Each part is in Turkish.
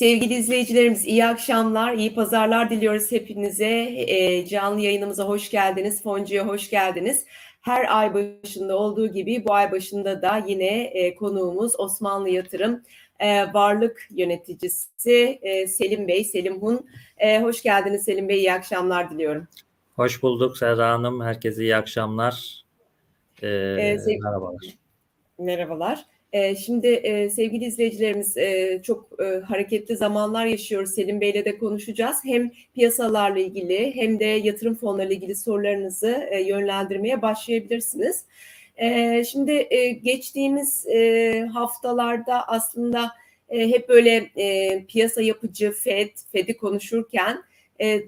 Sevgili izleyicilerimiz iyi akşamlar, iyi pazarlar diliyoruz hepinize. E, canlı yayınımıza hoş geldiniz, Foncu'ya hoş geldiniz. Her ay başında olduğu gibi bu ay başında da yine e, konuğumuz Osmanlı Yatırım e, Varlık Yöneticisi e, Selim Bey, Selim Hun. E, hoş geldiniz Selim Bey, iyi akşamlar diliyorum. Hoş bulduk Serra Hanım, herkese iyi akşamlar. E, e, sev- merhabalar. Merhabalar. Ee, Şimdi e, sevgili izleyicilerimiz e, çok e, hareketli zamanlar yaşıyoruz. Selim Bey'le de konuşacağız. Hem piyasalarla ilgili hem de yatırım fonlarıyla ilgili sorularınızı yönlendirmeye başlayabilirsiniz. E, Şimdi geçtiğimiz haftalarda aslında hep böyle piyasa yapıcı FED, FED'i konuşurken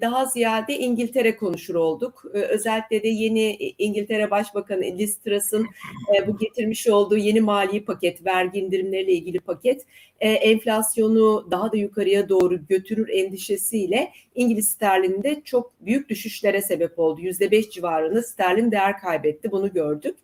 daha ziyade İngiltere konuşur olduk. E, Özellikle de yeni İngiltere Başbakanı Liz Truss'ın e, bu getirmiş olduğu yeni mali paket, vergi indirimleriyle ilgili paket e, enflasyonu daha da yukarıya doğru götürür endişesiyle İngiliz sterlinde çok büyük düşüşlere sebep oldu. %5 civarında sterlin değer kaybetti bunu gördük.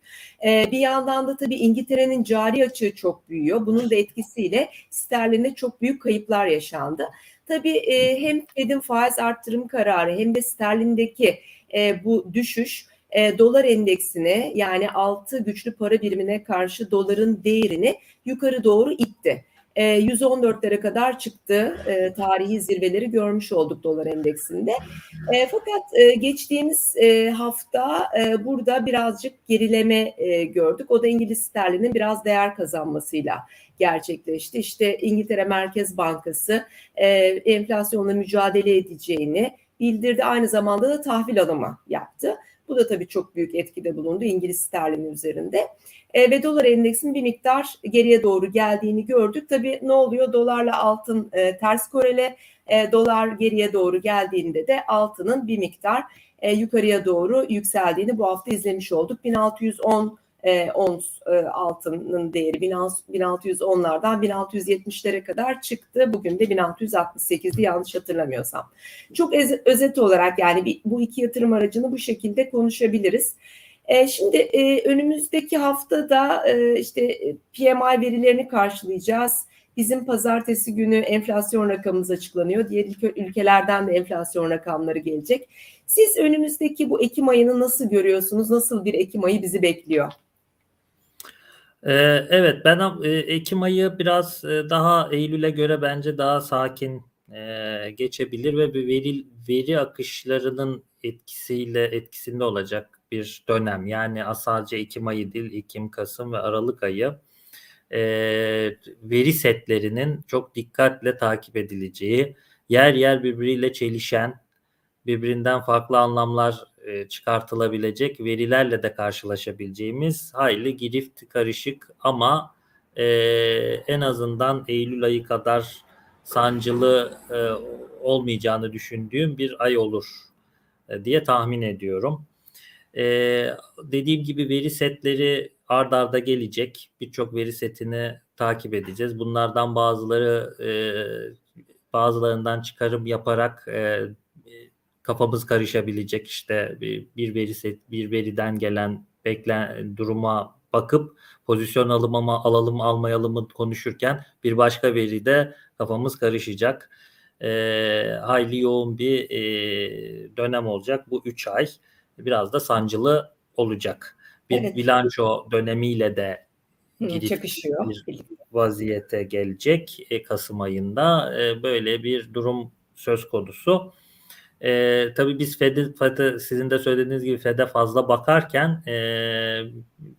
E, bir yandan da tabii İngiltere'nin cari açığı çok büyüyor. Bunun da etkisiyle sterlinde çok büyük kayıplar yaşandı. Tabii e, hem Fed'in faiz arttırım kararı hem de sterlindeki e, bu düşüş e, dolar endeksine yani altı güçlü para birimine karşı doların değerini yukarı doğru itti. E, 114'lere kadar çıktı. E, tarihi zirveleri görmüş olduk dolar endeksinde. E, fakat e, geçtiğimiz hafta burada birazcık gerileme gördük. O da İngiliz sterlinin biraz değer kazanmasıyla gerçekleşti. İşte İngiltere Merkez Bankası enflasyonla mücadele edeceğini bildirdi. Aynı zamanda da tahvil alımı yaptı. Bu da tabii çok büyük etkide bulundu İngiliz sterlini üzerinde. E, ve dolar endeksinin bir miktar geriye doğru geldiğini gördük. Tabii ne oluyor? Dolarla altın e, ters korele. E, dolar geriye doğru geldiğinde de altının bir miktar e, yukarıya doğru yükseldiğini bu hafta izlemiş olduk. 1610 e, ons e, altının değeri 1610'lardan 1670'lere kadar çıktı. Bugün de 1668'di yanlış hatırlamıyorsam. Çok ez, özet olarak yani bir, bu iki yatırım aracını bu şekilde konuşabiliriz. E, şimdi e, önümüzdeki haftada e, işte PMI verilerini karşılayacağız. Bizim pazartesi günü enflasyon rakamımız açıklanıyor. Diğer ülkelerden de enflasyon rakamları gelecek. Siz önümüzdeki bu Ekim ayını nasıl görüyorsunuz? Nasıl bir Ekim ayı bizi bekliyor? Ee, evet ben e, Ekim ayı biraz e, daha Eylül'e göre bence daha sakin e, geçebilir ve bir veri veri akışlarının etkisiyle etkisinde olacak bir dönem. Yani sadece Ekim ayı değil, Ekim, Kasım ve Aralık ayı veri setlerinin çok dikkatle takip edileceği, yer yer birbiriyle çelişen, birbirinden farklı anlamlar e, çıkartılabilecek verilerle de karşılaşabileceğimiz hayli girift karışık ama e, en azından Eylül ayı kadar sancılı e, olmayacağını düşündüğüm bir ay olur e, diye tahmin ediyorum. E, dediğim gibi veri setleri ard arda gelecek. Birçok veri setini takip edeceğiz. Bunlardan bazıları e, bazılarından çıkarım yaparak e, kafamız karışabilecek işte bir, veri set, bir veriden gelen beklen duruma bakıp pozisyon alımı alalım almayalım konuşurken bir başka veride kafamız karışacak. E, hayli yoğun bir e, dönem olacak bu 3 ay. Biraz da sancılı olacak. Bir evet. bilanço dönemiyle de girip bir vaziyete gelecek e, Kasım ayında. E, böyle bir durum söz konusu. E, tabii biz Fed'e, Fed'e sizin de söylediğiniz gibi Fed'e fazla bakarken e,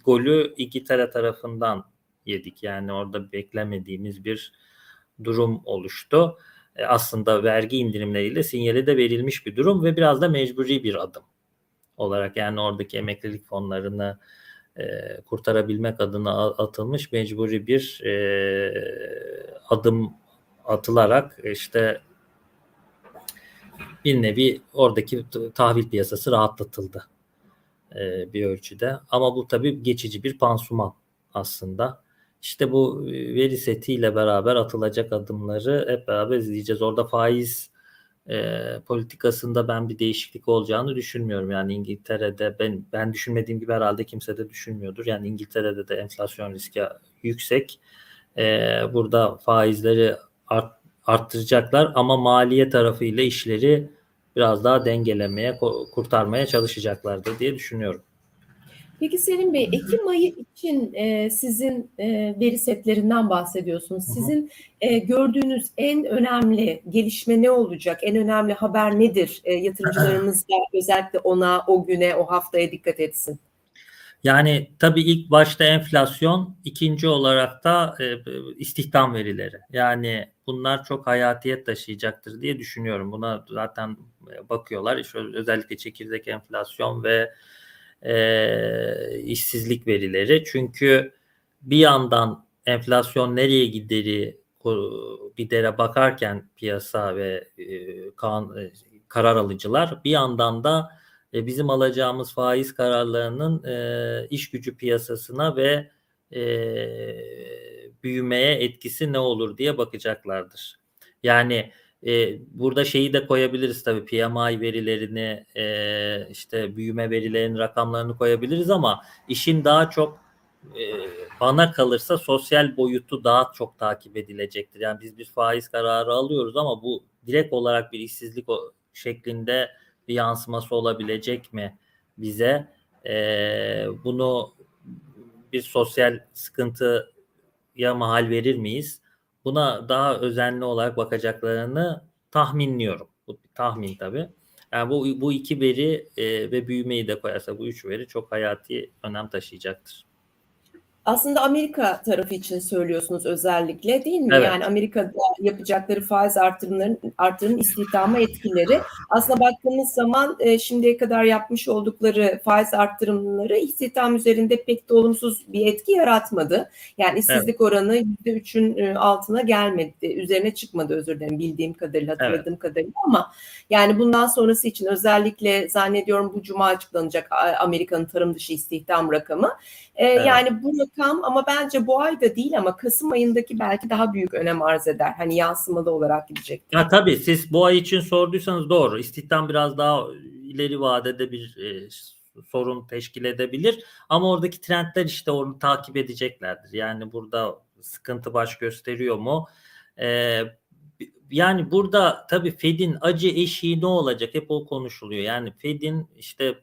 golü İngiltere tarafından yedik. Yani orada beklemediğimiz bir durum oluştu. E, aslında vergi indirimleriyle sinyali de verilmiş bir durum ve biraz da mecburi bir adım olarak yani oradaki emeklilik fonlarını e, kurtarabilmek adına atılmış mecburi bir e, adım atılarak işte bir nevi oradaki tahvil piyasası rahatlatıldı e, bir ölçüde. Ama bu tabii geçici bir pansuman aslında. İşte bu veri setiyle beraber atılacak adımları hep beraber izleyeceğiz. Orada faiz e, politikasında ben bir değişiklik olacağını düşünmüyorum. Yani İngiltere'de ben ben düşünmediğim gibi herhalde kimse de düşünmüyordur. Yani İngiltere'de de enflasyon riski yüksek. E, burada faizleri art, arttıracaklar ama maliye tarafıyla işleri biraz daha dengelemeye, kurtarmaya çalışacaklardır diye düşünüyorum. Peki Selim Bey, Ekim ayı için e, sizin e, veri setlerinden bahsediyorsunuz. Sizin e, gördüğünüz en önemli gelişme ne olacak? En önemli haber nedir? E, yatırımcılarımız da özellikle ona, o güne, o haftaya dikkat etsin. Yani tabii ilk başta enflasyon, ikinci olarak da e, istihdam verileri. Yani bunlar çok hayatiyet taşıyacaktır diye düşünüyorum. Buna zaten e, bakıyorlar. İşte özellikle çekirdek enflasyon ve e, işsizlik verileri. Çünkü bir yandan enflasyon nereye gideri gidere bakarken piyasa ve e, kan, e, karar alıcılar bir yandan da e, bizim alacağımız faiz kararlarının e, iş gücü piyasasına ve e, büyümeye etkisi ne olur diye bakacaklardır. Yani e, burada şeyi de koyabiliriz tabii PMI verilerini e, işte büyüme verilerinin rakamlarını koyabiliriz ama işin daha çok e, bana kalırsa sosyal boyutu daha çok takip edilecektir. Yani biz bir faiz kararı alıyoruz ama bu direkt olarak bir işsizlik şeklinde bir yansıması olabilecek mi bize? E, bunu bir sosyal sıkıntıya mahal verir miyiz? Buna daha özenli olarak bakacaklarını tahminliyorum. Bu bir tahmin tabii. Yani bu bu iki veri e, ve büyümeyi de koyarsa bu üç veri çok hayati önem taşıyacaktır. Aslında Amerika tarafı için söylüyorsunuz özellikle değil mi? Evet. Yani Amerika'da yapacakları faiz artırımların artırım istihdama etkileri. Aslında baktığımız zaman e, şimdiye kadar yapmış oldukları faiz arttırımları istihdam üzerinde pek de olumsuz bir etki yaratmadı. Yani işsizlik oranı %3'ün e, altına gelmedi. Üzerine çıkmadı özür dilerim bildiğim kadarıyla hatırladığım kadarıyla ama yani bundan sonrası için özellikle zannediyorum bu cuma açıklanacak Amerika'nın tarım dışı istihdam rakamı. E, Evet. Yani bu rakam ama bence bu ayda değil ama Kasım ayındaki belki daha büyük önem arz eder. Hani yansımalı olarak gidecek. Ya tabii siz bu ay için sorduysanız doğru. İstihdam biraz daha ileri vadede bir e, sorun teşkil edebilir. Ama oradaki trendler işte onu takip edeceklerdir. Yani burada sıkıntı baş gösteriyor mu? E, yani burada tabii Fed'in acı eşiği ne olacak? Hep o konuşuluyor. Yani Fed'in işte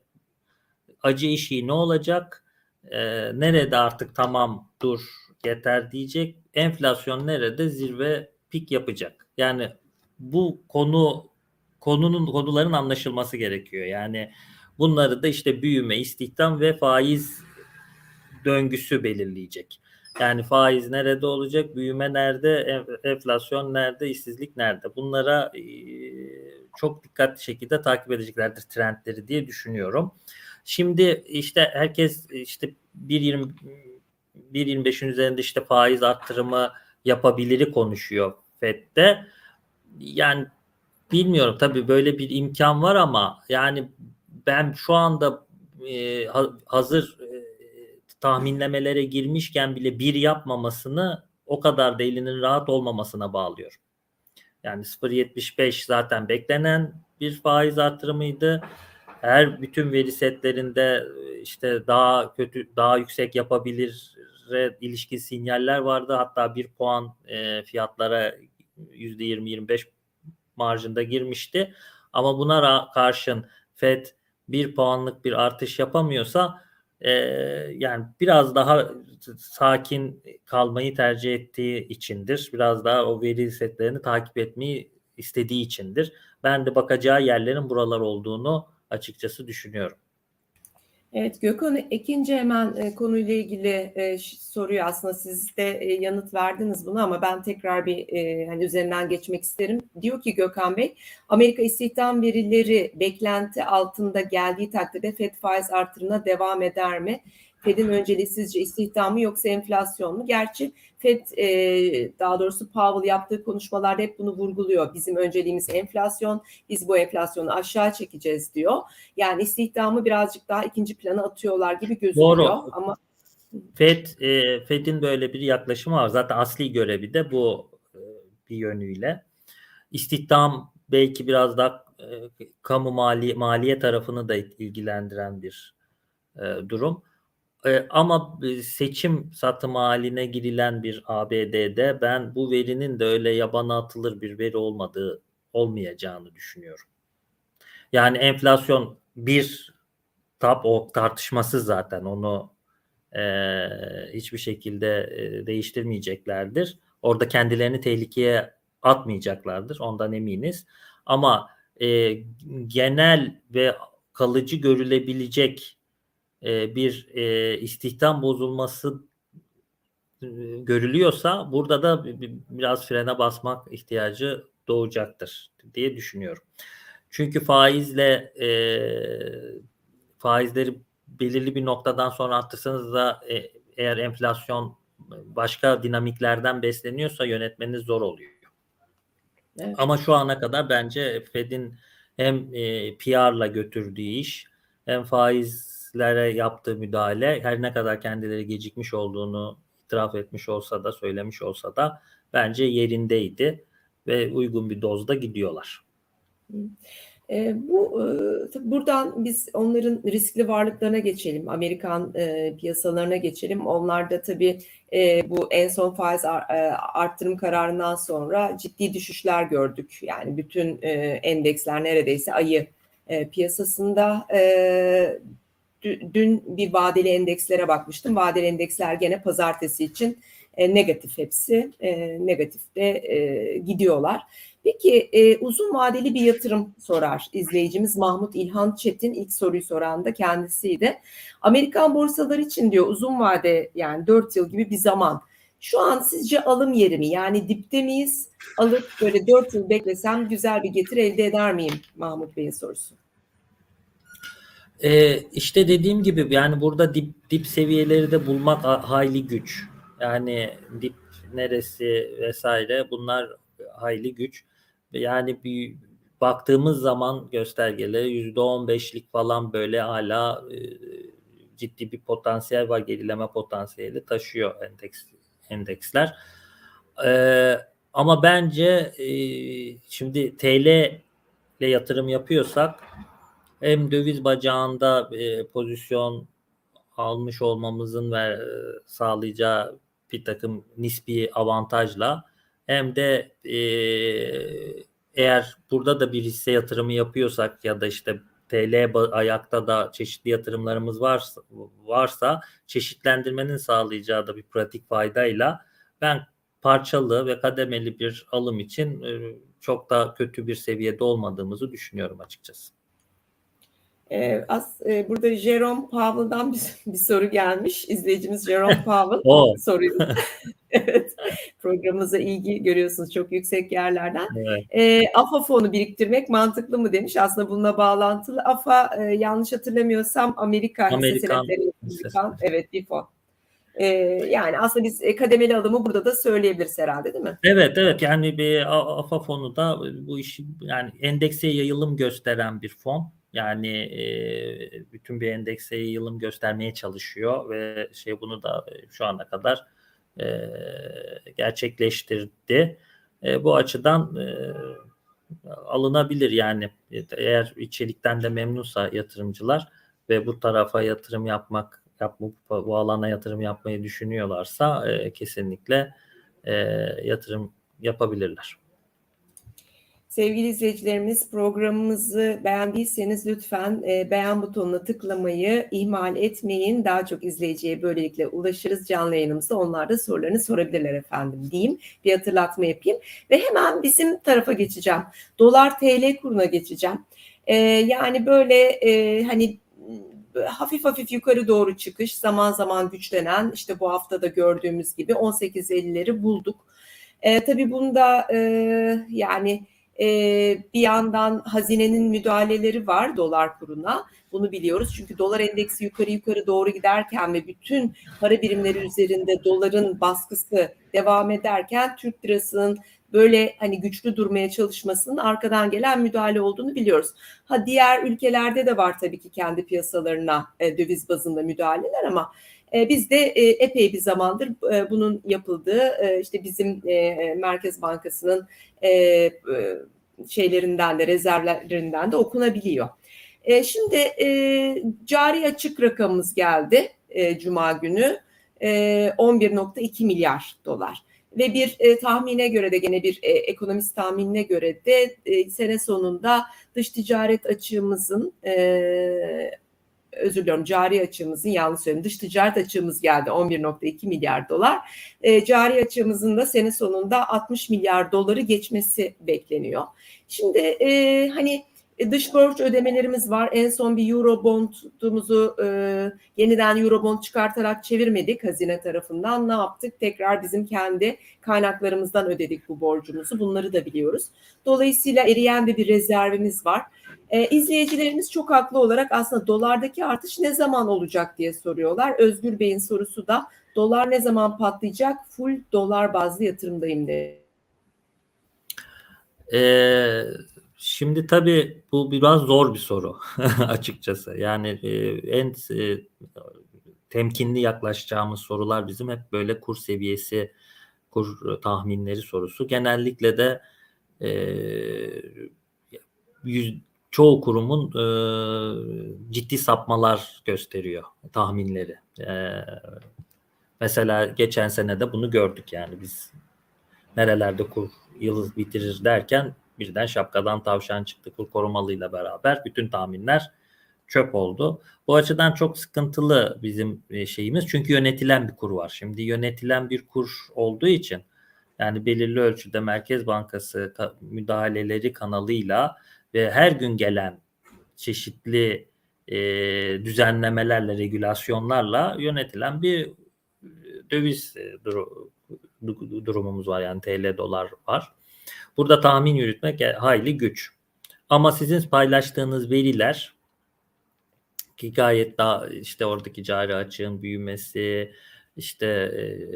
acı eşiği ne olacak? E, nerede artık tamam dur yeter diyecek. Enflasyon nerede zirve pik yapacak. Yani bu konu konunun konuların anlaşılması gerekiyor. Yani bunları da işte büyüme, istihdam ve faiz döngüsü belirleyecek. Yani faiz nerede olacak, büyüme nerede, en- enflasyon nerede, işsizlik nerede? Bunlara e, çok dikkatli şekilde takip edeceklerdir trendleri diye düşünüyorum. Şimdi işte herkes işte 1.20 1.25'in üzerinde işte faiz arttırımı yapabiliri konuşuyor FED'de. Yani bilmiyorum tabii böyle bir imkan var ama yani ben şu anda e, ha- hazır e, tahminlemelere girmişken bile bir yapmamasını o kadar da elinin rahat olmamasına bağlıyorum. Yani 0.75 zaten beklenen bir faiz artırımıydı. Her bütün veri setlerinde e, işte daha kötü, daha yüksek yapabilir ilişkin sinyaller vardı. Hatta bir puan e, fiyatlara %20-25 marjında girmişti. Ama buna karşın Fed bir puanlık bir artış yapamıyorsa e, yani biraz daha sakin kalmayı tercih ettiği içindir. Biraz daha o veri setlerini takip etmeyi istediği içindir. Ben de bakacağı yerlerin buralar olduğunu açıkçası düşünüyorum. Evet Gökhan ikinci hemen e, konuyla ilgili e, soruyu aslında siz de e, yanıt verdiniz buna ama ben tekrar bir e, hani üzerinden geçmek isterim. Diyor ki Gökhan Bey, Amerika istihdam verileri beklenti altında geldiği takdirde FED faiz artırımına devam eder mi? Fed'in önceliği sizce istihdam mı yoksa enflasyon mu? Gerçi Fed e, daha doğrusu Powell yaptığı konuşmalarda hep bunu vurguluyor. Bizim önceliğimiz enflasyon, biz bu enflasyonu aşağı çekeceğiz diyor. Yani istihdamı birazcık daha ikinci plana atıyorlar gibi gözüküyor. Doğru. Ama Fed e, Fed'in böyle bir yaklaşımı var. Zaten asli görevi de bu e, bir yönüyle. İstihdam belki biraz daha e, kamu mali maliye tarafını da ilgilendiren bir e, durum. E, ama seçim satımı haline girilen bir ABD'de ben bu verinin de öyle yabana atılır bir veri olmadığı olmayacağını düşünüyorum. Yani enflasyon bir tap o tartışmasız zaten onu e, hiçbir şekilde e, değiştirmeyeceklerdir. Orada kendilerini tehlikeye atmayacaklardır. Ondan eminiz. Ama e, genel ve kalıcı görülebilecek e, bir e, istihdam bozulması e, görülüyorsa burada da biraz frene basmak ihtiyacı doğacaktır diye düşünüyorum. Çünkü faizle e, faizleri belirli bir noktadan sonra arttırsanız da e, eğer enflasyon başka dinamiklerden besleniyorsa yönetmeniz zor oluyor. Evet. Ama şu ana kadar bence Fed'in hem e, PR'la götürdüğü iş hem faizlere yaptığı müdahale her ne kadar kendileri gecikmiş olduğunu itiraf etmiş olsa da söylemiş olsa da bence yerindeydi ve uygun bir dozda gidiyorlar. E, bu e, buradan biz onların riskli varlıklarına geçelim, Amerikan e, piyasalarına geçelim. Onlar da tabii e, bu en son faiz e, arttırım kararından sonra ciddi düşüşler gördük. Yani bütün e, endeksler neredeyse ayı e, piyasasında. E, dün bir vadeli endekslere bakmıştım. Vadeli endeksler gene pazartesi için e, negatif hepsi. E, negatifte e, gidiyorlar. Peki e, uzun vadeli bir yatırım sorar izleyicimiz Mahmut İlhan Çetin ilk soruyu soran da kendisiydi. Amerikan borsaları için diyor uzun vade yani 4 yıl gibi bir zaman. Şu an sizce alım yeri mi? Yani dipte miyiz? Alıp böyle 4 yıl beklesem güzel bir getir elde eder miyim? Mahmut Bey'in sorusu. Ee, işte dediğim gibi yani burada dip dip seviyeleri de bulmak hayli güç. Yani dip neresi vesaire bunlar hayli güç. Yani bir baktığımız zaman göstergeleri yüzde on beşlik falan böyle hala e, ciddi bir potansiyel var gerileme potansiyeli taşıyor endeks endeksler. E, ama bence e, şimdi TL ile yatırım yapıyorsak hem döviz bacağında e, pozisyon almış olmamızın ve e, sağlayacağı bir takım nispi avantajla hem de e, eğer burada da bir hisse yatırımı yapıyorsak ya da işte TL ayakta da çeşitli yatırımlarımız varsa, varsa çeşitlendirmenin sağlayacağı da bir pratik faydayla ben parçalı ve kademeli bir alım için e, çok da kötü bir seviyede olmadığımızı düşünüyorum açıkçası. Ee, as, e, burada Jerome Powell'dan bir, bir soru gelmiş. İzleyicimiz Jerome Powell soruyor. evet, programımıza ilgi görüyorsunuz çok yüksek yerlerden. Evet. E, AFA fonu biriktirmek mantıklı mı demiş. Aslında bununla bağlantılı. AFA e, yanlış hatırlamıyorsam Amerika Amerikan, Amerikan evet bir fon. Ee, yani aslında biz kademeli alımı burada da söyleyebiliriz herhalde değil mi? Evet evet yani bir AFA fonu da bu işi yani endekse yayılım gösteren bir fon. Yani e, bütün bir endekse yayılım göstermeye çalışıyor ve şey bunu da şu ana kadar e, gerçekleştirdi. E, bu açıdan e, alınabilir yani eğer içerikten de memnunsa yatırımcılar ve bu tarafa yatırım yapmak yapmak bu alana yatırım yapmayı düşünüyorlarsa e, kesinlikle e, yatırım yapabilirler. Sevgili izleyicilerimiz programımızı beğendiyseniz lütfen e, beğen butonuna tıklamayı ihmal etmeyin. Daha çok izleyiciye böylelikle ulaşırız. Canlı yayınımızda onlar da sorularını sorabilirler efendim diyeyim. Bir hatırlatma yapayım. Ve hemen bizim tarafa geçeceğim. Dolar TL kuruna geçeceğim. E, yani böyle e, hani hafif hafif yukarı doğru çıkış zaman zaman güçlenen işte bu haftada gördüğümüz gibi 18.50'leri bulduk. E, tabii bunda e, yani e, bir yandan hazinenin müdahaleleri var dolar kuruna. Bunu biliyoruz çünkü dolar endeksi yukarı yukarı doğru giderken ve bütün para birimleri üzerinde doların baskısı devam ederken Türk lirasının böyle hani güçlü durmaya çalışmasının arkadan gelen müdahale olduğunu biliyoruz. Ha diğer ülkelerde de var tabii ki kendi piyasalarına e, döviz bazında müdahaleler ama e, biz de e, epey bir zamandır e, bunun yapıldığı e, işte bizim e, Merkez Bankası'nın e, e, şeylerinden de rezervlerinden de okunabiliyor. E, şimdi e, cari açık rakamımız geldi. e, Cuma günü e, 11.2 milyar dolar. Ve bir e, tahmine göre de gene bir e, ekonomist tahminine göre de e, sene sonunda dış ticaret açığımızın e, özür diliyorum cari açığımızın yanlış söyledim dış ticaret açığımız geldi 11.2 milyar dolar. E, cari açığımızın da sene sonunda 60 milyar doları geçmesi bekleniyor. Şimdi e, hani dış borç ödemelerimiz var. En son bir Eurobond'umuzu e, yeniden Eurobond çıkartarak çevirmedik hazine tarafından. Ne yaptık? Tekrar bizim kendi kaynaklarımızdan ödedik bu borcumuzu. Bunları da biliyoruz. Dolayısıyla eriyen de bir rezervimiz var. E, izleyicilerimiz çok haklı olarak aslında dolardaki artış ne zaman olacak diye soruyorlar. Özgür Bey'in sorusu da dolar ne zaman patlayacak? Full dolar bazlı yatırımdayım de. Ee, şimdi tabii bu biraz zor bir soru açıkçası. Yani e, en e, temkinli yaklaşacağımız sorular bizim hep böyle kur seviyesi, kur tahminleri sorusu. Genellikle de e, yüz, çoğu kurumun e, ciddi sapmalar gösteriyor tahminleri. E, mesela geçen sene de bunu gördük yani biz nerelerde kur yılı bitirir derken birden şapkadan tavşan çıktı kur korumalıyla beraber bütün tahminler çöp oldu. Bu açıdan çok sıkıntılı bizim şeyimiz çünkü yönetilen bir kur var. Şimdi yönetilen bir kur olduğu için yani belirli ölçüde Merkez Bankası müdahaleleri kanalıyla ve her gün gelen çeşitli e, düzenlemelerle, regülasyonlarla yönetilen bir döviz dur- durumumuz var yani TL dolar var. Burada tahmin yürütmek hayli güç. Ama sizin paylaştığınız veriler ki gayet daha işte oradaki cari açığın büyümesi, işte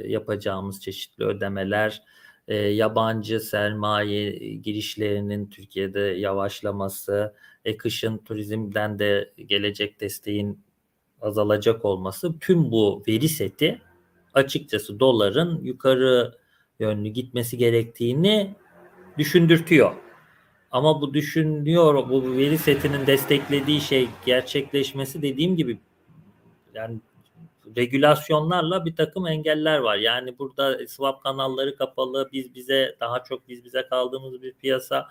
yapacağımız çeşitli ödemeler, e, yabancı sermaye girişlerinin Türkiye'de yavaşlaması, e, kışın turizmden de gelecek desteğin azalacak olması tüm bu veri seti açıkçası doların yukarı yönlü gitmesi gerektiğini düşündürtüyor. Ama bu düşünüyor, bu veri setinin desteklediği şey gerçekleşmesi dediğim gibi yani regülasyonlarla bir takım engeller var. Yani burada swap kanalları kapalı, biz bize daha çok biz bize kaldığımız bir piyasa.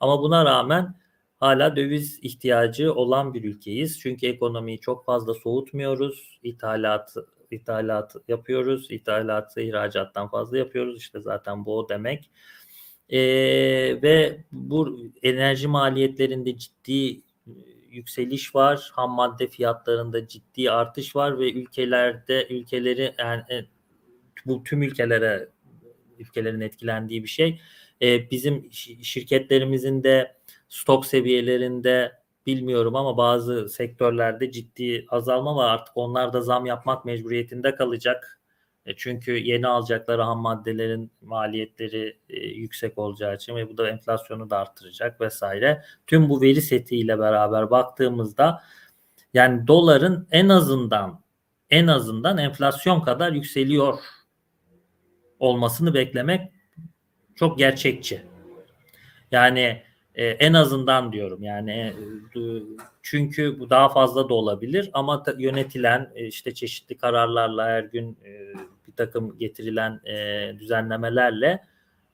Ama buna rağmen hala döviz ihtiyacı olan bir ülkeyiz. Çünkü ekonomiyi çok fazla soğutmuyoruz. İthalat ithalat yapıyoruz. İthalatı ihracattan fazla yapıyoruz. İşte zaten bu o demek. Ee, ve bu enerji maliyetlerinde ciddi yükseliş var. Ham madde fiyatlarında ciddi artış var ve ülkelerde ülkeleri yani bu tüm ülkelere ülkelerin etkilendiği bir şey. Ee, bizim şirketlerimizin de stok seviyelerinde bilmiyorum ama bazı sektörlerde ciddi azalma var. Artık onlar da zam yapmak mecburiyetinde kalacak. E, çünkü yeni alacakları ham maddelerin maliyetleri e, yüksek olacağı için ve bu da enflasyonu da arttıracak vesaire. Tüm bu veri setiyle beraber baktığımızda yani doların en azından en azından enflasyon kadar yükseliyor olmasını beklemek çok gerçekçi. Yani e, en azından diyorum yani e, çünkü bu daha fazla da olabilir ama ta, yönetilen e, işte çeşitli kararlarla her gün e, bir takım getirilen e, düzenlemelerle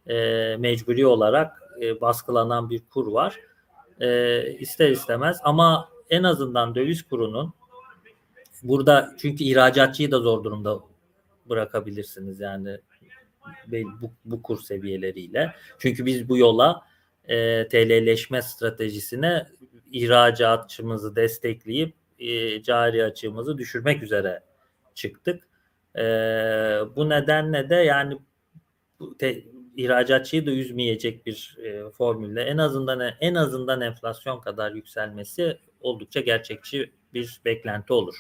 e, mecburi olarak e, baskılanan bir kur var. E, ister istemez ama en azından döviz kurunun burada çünkü ihracatçıyı da zor durumda bırakabilirsiniz yani bu, bu kur seviyeleriyle. Çünkü biz bu yola e, TL'leşme stratejisine ihracatçımızı destekleyip e, cari açığımızı düşürmek üzere çıktık. E, bu nedenle de yani te, ihracatçıyı da üzmeyecek bir e, formülle en azından en azından enflasyon kadar yükselmesi oldukça gerçekçi bir beklenti olur.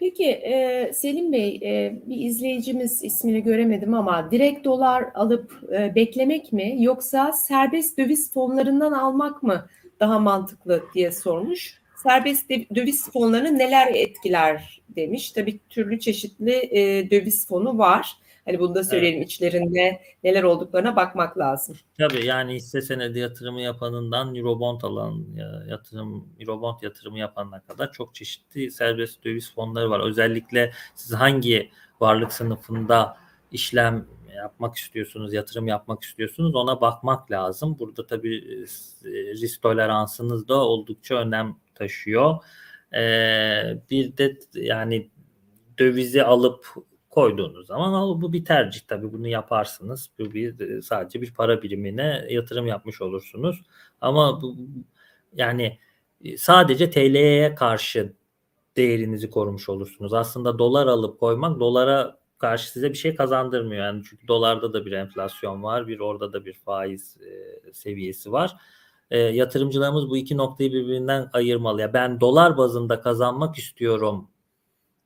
Peki e, Selim Bey e, bir izleyicimiz ismini göremedim ama direkt dolar alıp e, beklemek mi yoksa serbest döviz fonlarından almak mı daha mantıklı diye sormuş. Serbest döviz fonlarını neler etkiler demiş. Tabii türlü çeşitli e, döviz fonu var. Hani bunu da söyleyelim içlerinde neler olduklarına bakmak lazım. Tabii yani hisse senedi yatırımı yapanından Eurobond alan ya- yatırım Eurobond yatırımı yapanına kadar çok çeşitli serbest döviz fonları var. Özellikle siz hangi varlık sınıfında işlem yapmak istiyorsunuz, yatırım yapmak istiyorsunuz ona bakmak lazım. Burada tabii e, risk toleransınız da oldukça önem taşıyor. Ee, bir de yani dövizi alıp koyduğunuz zaman bu bir tercih tabii bunu yaparsınız. Bu bir sadece bir para birimine yatırım yapmış olursunuz. Ama bu yani sadece TL'ye karşı değerinizi korumuş olursunuz. Aslında dolar alıp koymak dolara karşı size bir şey kazandırmıyor. Yani çünkü dolarda da bir enflasyon var, bir orada da bir faiz e, seviyesi var. E, yatırımcılarımız bu iki noktayı birbirinden ayırmalı. Ya ben dolar bazında kazanmak istiyorum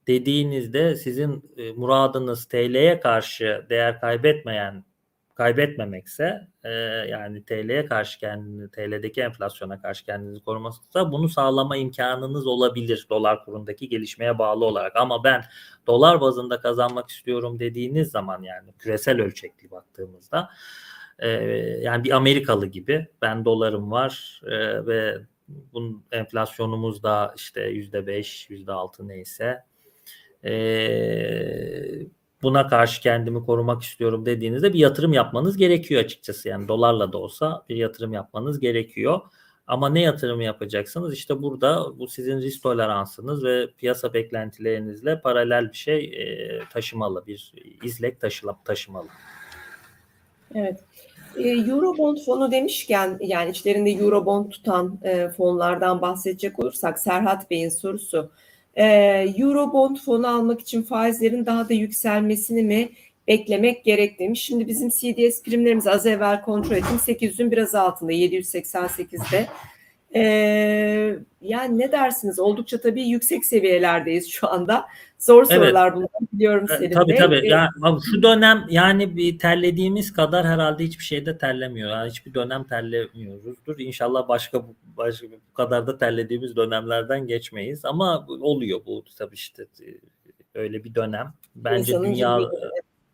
dediğinizde sizin e, muradınız TL'ye karşı değer kaybetmeyen kaybetmemekse e, yani TL'ye karşı kendini TL'deki enflasyona karşı kendinizi korumaksa bunu sağlama imkanınız olabilir dolar kurundaki gelişmeye bağlı olarak. Ama ben dolar bazında kazanmak istiyorum dediğiniz zaman yani küresel ölçekli baktığımızda e, yani bir Amerikalı gibi ben dolarım var e, ve bunun enflasyonumuz da işte yüzde beş yüzde altı neyse e, buna karşı kendimi korumak istiyorum dediğinizde bir yatırım yapmanız gerekiyor açıkçası. Yani dolarla da olsa bir yatırım yapmanız gerekiyor. Ama ne yatırımı yapacaksınız? İşte burada bu sizin risk toleransınız ve piyasa beklentilerinizle paralel bir şey e, taşımalı, bir izlek taşıla, taşımalı. Evet. E, Eurobond fonu demişken yani içlerinde Eurobond tutan e, fonlardan bahsedecek olursak Serhat Bey'in sorusu. E, Eurobond fonu almak için faizlerin daha da yükselmesini mi beklemek gerek demiş. Şimdi bizim CDS primlerimiz az evvel kontrol ettim. 800'ün biraz altında 788'de. E, yani ne dersiniz? Oldukça tabii yüksek seviyelerdeyiz şu anda. Zor Evet. sorular bunlar biliyorum E, Selim Tabii Bey. tabii. E, abi şu dönem yani bir terlediğimiz kadar herhalde hiçbir şeyde terlemiyor. Yani hiçbir dönem terlemiyoruzdur. İnşallah başka bu- başka bu kadar da terlediğimiz dönemlerden geçmeyiz. Ama oluyor bu tabii işte e, öyle bir dönem. Bence İnsanın dünya cilveli,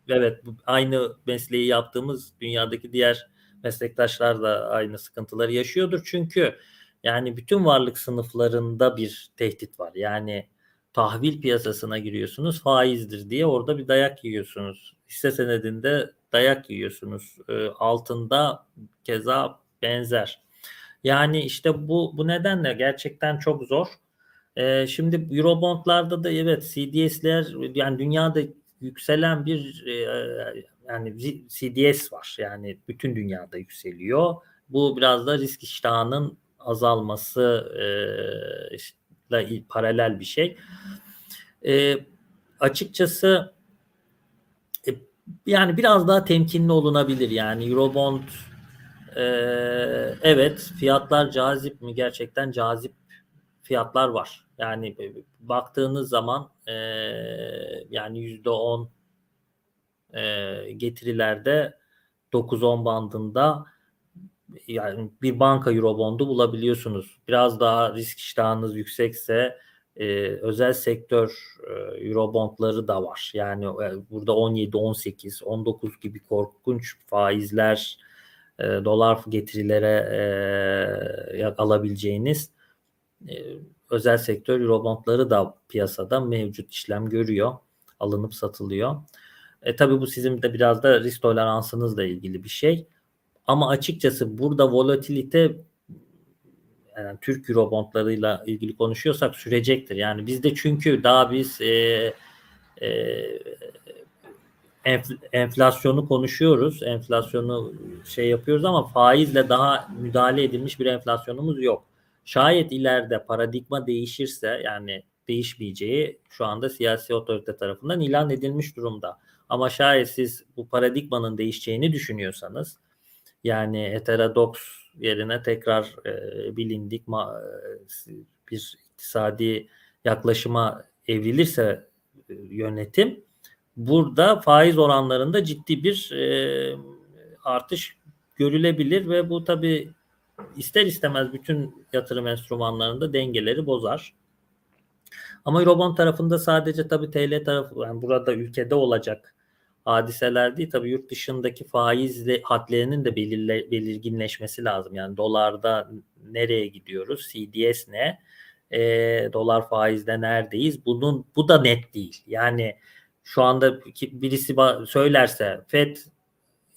evet bu- aynı mesleği yaptığımız dünyadaki diğer meslektaşlar da aynı sıkıntıları yaşıyordur. Çünkü yani bütün varlık sınıflarında bir tehdit var. Yani tahvil piyasasına giriyorsunuz faizdir diye orada bir dayak yiyorsunuz. Hisse senedinde dayak yiyorsunuz. E, altında keza benzer. Yani işte bu bu nedenle gerçekten çok zor. E, şimdi Eurobondlarda da evet CDS'ler yani dünyada yükselen bir e, yani CDS var. Yani bütün dünyada yükseliyor. Bu biraz da risk iştahının azalması e, ile paralel bir şey. E, açıkçası e, yani biraz daha temkinli olunabilir. Yani Eurobond e, evet fiyatlar cazip mi? Gerçekten cazip fiyatlar var. Yani baktığınız zaman e, yani yüzde on e, getirilerde 9-10 bandında yani bir banka Eurobond'u bulabiliyorsunuz. Biraz daha risk iştahınız yüksekse e, özel sektör e, Eurobondları da var. Yani e, burada 17, 18, 19 gibi korkunç faizler e, dolar getirilere e, alabileceğiniz e, özel sektör Eurobondları da piyasada mevcut işlem görüyor. Alınıp satılıyor. E, tabii bu sizin de biraz da risk toleransınızla ilgili bir şey. Ama açıkçası burada volatilite yani Türk Eurobondlarıyla ilgili konuşuyorsak sürecektir. Yani bizde çünkü daha biz e, e, enf- enflasyonu konuşuyoruz. Enflasyonu şey yapıyoruz ama faizle daha müdahale edilmiş bir enflasyonumuz yok. Şayet ileride paradigma değişirse yani değişmeyeceği şu anda siyasi otorite tarafından ilan edilmiş durumda. Ama şayet siz bu paradigmanın değişeceğini düşünüyorsanız yani heterodoks yerine tekrar e, bilindik ma- e, bir iktisadi yaklaşıma evrilirse e, yönetim burada faiz oranlarında ciddi bir e, artış görülebilir ve bu tabi ister istemez bütün yatırım enstrümanlarında dengeleri bozar. Ama Eurobond tarafında sadece tabi TL tarafı yani burada ülkede olacak hadiseler değil. Tabii yurt dışındaki faiz hatlarının da belirle, belirginleşmesi lazım. Yani dolarda nereye gidiyoruz? CDS ne? E, dolar faizde neredeyiz? Bunun bu da net değil. Yani şu anda birisi söylerse FED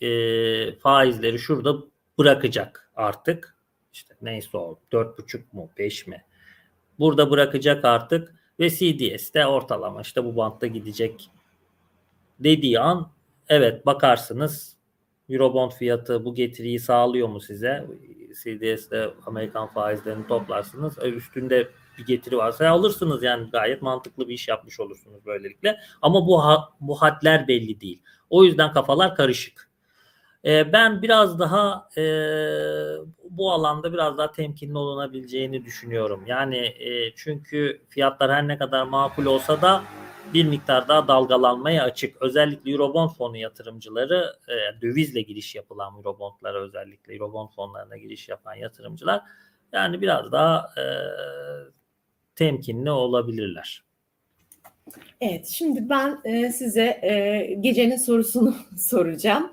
e, faizleri şurada bırakacak artık. İşte neyse o 4,5 mu 5 mi? Burada bırakacak artık ve CDS de ortalama işte bu bantta gidecek dediği an evet bakarsınız Eurobond fiyatı bu getiriyi sağlıyor mu size? CDS'de Amerikan faizlerini toplarsınız. E, üstünde bir getiri varsa alırsınız yani gayet mantıklı bir iş yapmış olursunuz böylelikle. Ama bu bu hatler belli değil. O yüzden kafalar karışık. E, ben biraz daha e, bu alanda biraz daha temkinli olunabileceğini düşünüyorum. Yani e, çünkü fiyatlar her ne kadar makul olsa da bir miktar daha dalgalanmaya açık. Özellikle Eurobond fonu yatırımcıları e, dövizle giriş yapılan Eurobondlara özellikle Eurobond fonlarına giriş yapan yatırımcılar yani biraz daha e, temkinli olabilirler. Evet, şimdi ben e, size e, gecenin sorusunu soracağım.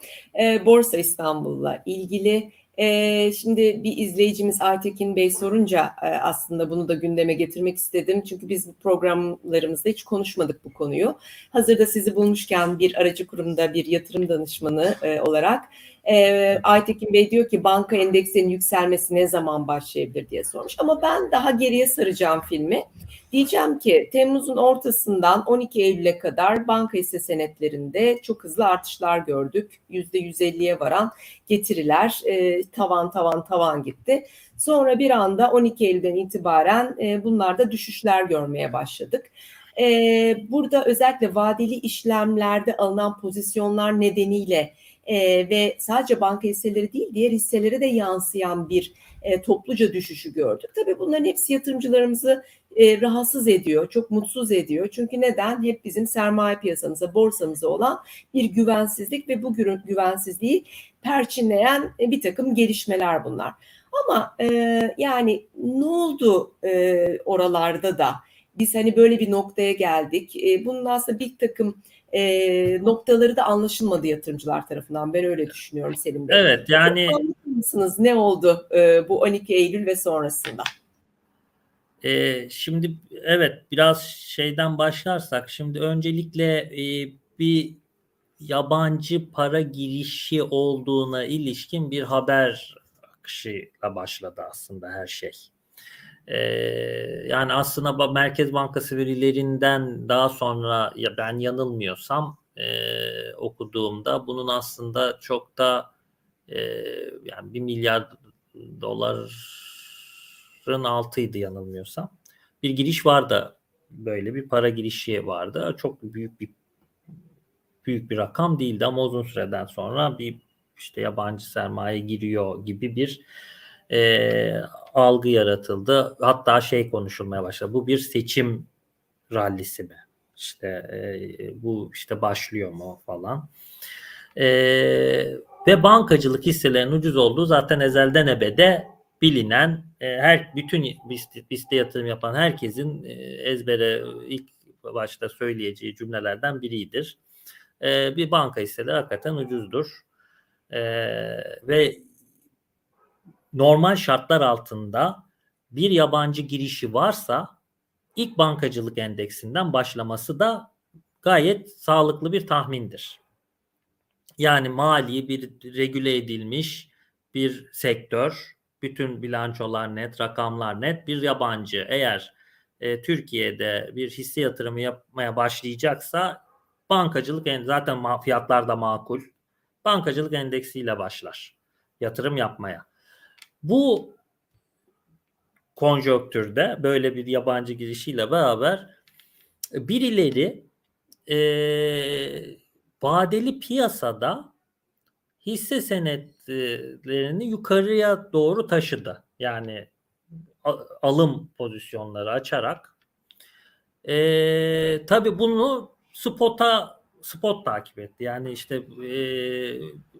Borsa İstanbul'la ilgili. E, şimdi bir izleyicimiz Aytekin Bey sorunca e, aslında bunu da gündeme getirmek istedim. Çünkü biz bu programlarımızda hiç konuşmadık bu konuyu. Hazırda sizi bulmuşken bir aracı kurumda bir yatırım danışmanı e, olarak e, Aytekin Bey diyor ki banka endeksinin yükselmesi ne zaman başlayabilir diye sormuş. Ama ben daha geriye saracağım filmi. Diyeceğim ki Temmuz'un ortasından 12 Eylül'e kadar banka hisse senetlerinde çok hızlı artışlar gördük. %150'ye varan getiriler e, tavan tavan tavan gitti. Sonra bir anda 12 Eylül'den itibaren e, bunlarda düşüşler görmeye başladık. E, burada özellikle vadeli işlemlerde alınan pozisyonlar nedeniyle e, ve sadece banka hisseleri değil diğer hisselere de yansıyan bir e, topluca düşüşü gördük. Tabii bunların hepsi yatırımcılarımızı e, rahatsız ediyor, çok mutsuz ediyor. Çünkü neden? Hep bizim sermaye piyasamıza, borsamıza olan bir güvensizlik ve bu güvensizliği perçinleyen e, bir takım gelişmeler bunlar. Ama e, yani ne oldu e, oralarda da? Biz hani böyle bir noktaya geldik. E, bunun aslında bir takım e, noktaları da anlaşılmadı yatırımcılar tarafından. Ben öyle düşünüyorum Selim Bey. Evet yani. Anlatır ne oldu e, bu 12 Eylül ve sonrasında? E, şimdi evet biraz şeyden başlarsak şimdi öncelikle e, bir yabancı para girişi olduğuna ilişkin bir haber akışıyla başladı aslında her şey. Ee, yani aslında Merkez Bankası verilerinden daha sonra ya ben yanılmıyorsam e, okuduğumda bunun aslında çok da e, yani bir milyar doların altıydı yanılmıyorsam. Bir giriş vardı böyle bir para girişi vardı. Çok büyük bir büyük bir rakam değildi ama uzun süreden sonra bir işte yabancı sermaye giriyor gibi bir e, algı yaratıldı. Hatta şey konuşulmaya başladı. Bu bir seçim rallisi mi? İşte e, bu işte başlıyor mu falan. E, ve bankacılık hisselerinin ucuz olduğu zaten ezelden ebede bilinen e, her bütün BIST'e yatırım yapan herkesin e, ezbere ilk başta söyleyeceği cümlelerden biridir. E, bir banka hisseleri hakikaten ucuzdur. E, ve normal şartlar altında bir yabancı girişi varsa ilk bankacılık endeksinden başlaması da gayet sağlıklı bir tahmindir. Yani mali bir regüle edilmiş bir sektör, bütün bilançolar net, rakamlar net bir yabancı eğer e, Türkiye'de bir hisse yatırımı yapmaya başlayacaksa bankacılık zaten fiyatlar da makul. Bankacılık endeksiyle başlar yatırım yapmaya. Bu konjonktürde böyle bir yabancı girişiyle beraber birileri e, vadeli piyasada hisse senetlerini yukarıya doğru taşıdı. Yani alım pozisyonları açarak. E, tabii bunu spota spot takip etti. Yani işte e,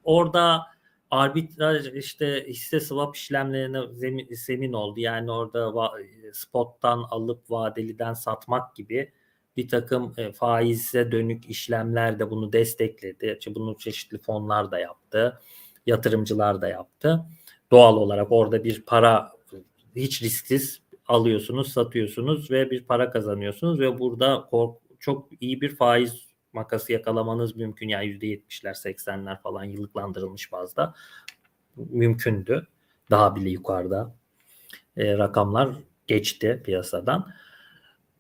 orada arbitraj işte hisse swap işlemlerine zemin, zemin oldu. Yani orada spottan alıp vadeliden satmak gibi bir takım e, faize dönük işlemler de bunu destekledi. İşte bunu çeşitli fonlar da yaptı, yatırımcılar da yaptı. Doğal olarak orada bir para hiç risksiz alıyorsunuz, satıyorsunuz ve bir para kazanıyorsunuz ve burada kork çok iyi bir faiz makası yakalamanız mümkün. Yani %70'ler, 80'ler falan yıllıklandırılmış bazda mümkündü. Daha bile yukarıda e, rakamlar geçti piyasadan.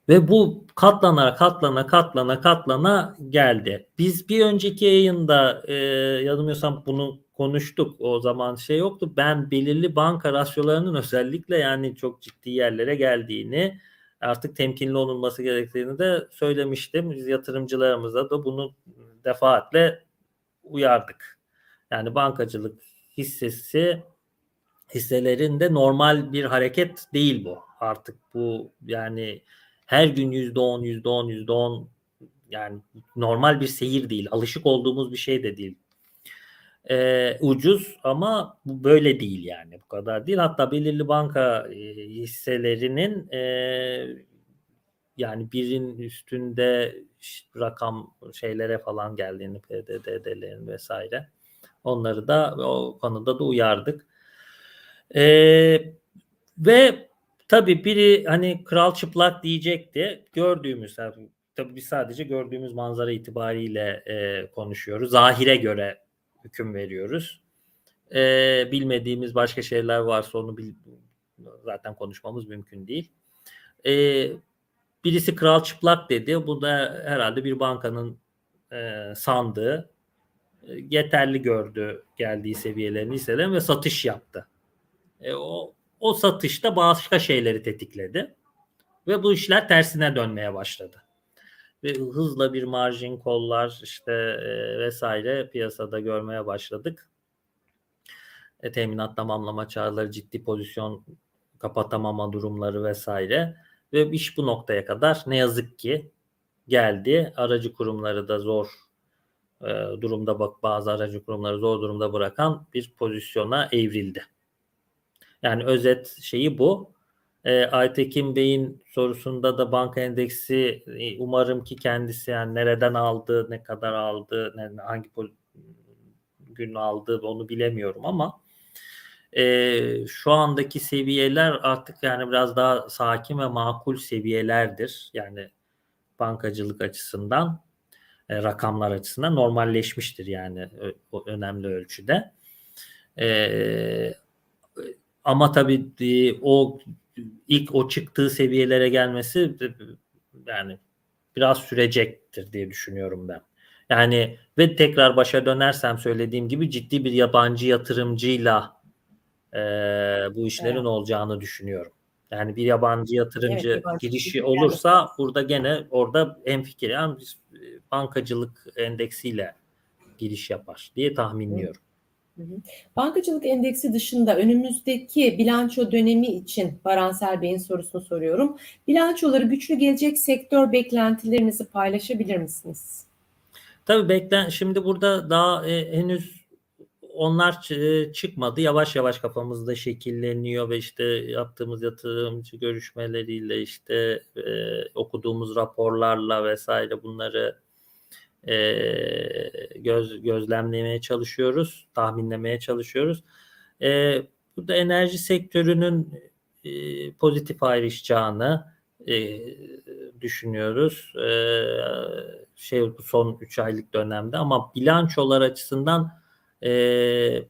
Ve bu katlana katlana katlana katlana geldi. Biz bir önceki yayında e, yanılmıyorsam bunu konuştuk. O zaman şey yoktu. Ben belirli banka rasyolarının özellikle yani çok ciddi yerlere geldiğini artık temkinli olunması gerektiğini de söylemiştim. Biz yatırımcılarımıza da bunu defaatle uyardık. Yani bankacılık hissesi hisselerinde normal bir hareket değil bu. Artık bu yani her gün yüzde on, yüzde on, yüzde on yani normal bir seyir değil. Alışık olduğumuz bir şey de değil. Ee, ucuz ama böyle değil yani. Bu kadar değil. Hatta belirli banka e, hisselerinin e, yani birin üstünde rakam şeylere falan geldiğini PDD'lerin vesaire. Onları da o konuda da uyardık. Ee, ve tabii biri hani kral çıplak diyecekti. Gördüğümüz tabii biz sadece gördüğümüz manzara itibariyle e, konuşuyoruz. Zahire göre hüküm veriyoruz. E, bilmediğimiz başka şeyler varsa onu bil, zaten konuşmamız mümkün değil. E, birisi kral çıplak dedi. Bu da herhalde bir bankanın e, sandığı yeterli gördü geldiği seviyelerini hisseden ve satış yaptı. E, o, o satışta başka şeyleri tetikledi. Ve bu işler tersine dönmeye başladı. Ve hızla bir marjin kollar işte e, vesaire piyasada görmeye başladık. E, teminat tamamlama çağrıları, ciddi pozisyon kapatamama durumları vesaire. Ve iş bu noktaya kadar ne yazık ki geldi. Aracı kurumları da zor e, durumda bak bazı aracı kurumları zor durumda bırakan bir pozisyona evrildi. Yani özet şeyi bu. E, Aytekin Bey'in sorusunda da banka endeksi e, umarım ki kendisi yani nereden aldı, ne kadar aldı, ne, hangi gün aldı onu bilemiyorum ama e, şu andaki seviyeler artık yani biraz daha sakin ve makul seviyelerdir. Yani bankacılık açısından e, rakamlar açısından normalleşmiştir yani o önemli ölçüde. E, ama tabii o ilk o çıktığı seviyelere gelmesi yani biraz sürecektir diye düşünüyorum ben. Yani ve tekrar başa dönersem söylediğim gibi ciddi bir yabancı yatırımcıyla e, bu işlerin evet. olacağını düşünüyorum. Yani bir yabancı yatırımcı evet, yabancı girişi olursa yani. burada gene orada en fikir yani biz bankacılık endeksiyle giriş yapar diye tahminliyorum. Bankacılık endeksi dışında önümüzdeki bilanço dönemi için Baransel Bey'in sorusunu soruyorum. Bilançoları güçlü gelecek sektör beklentilerinizi paylaşabilir misiniz? Tabii beklen şimdi burada daha e, henüz onlar e, çıkmadı. Yavaş yavaş kafamızda şekilleniyor ve işte yaptığımız yatırımcı görüşmeleriyle işte e, okuduğumuz raporlarla vesaire bunları e, göz gözlemlemeye çalışıyoruz, tahminlemeye çalışıyoruz. E, burada enerji sektörünün e, pozitif ayrışacağını e, düşünüyoruz. E, şey bu son 3 aylık dönemde ama bilançolar açısından e, e,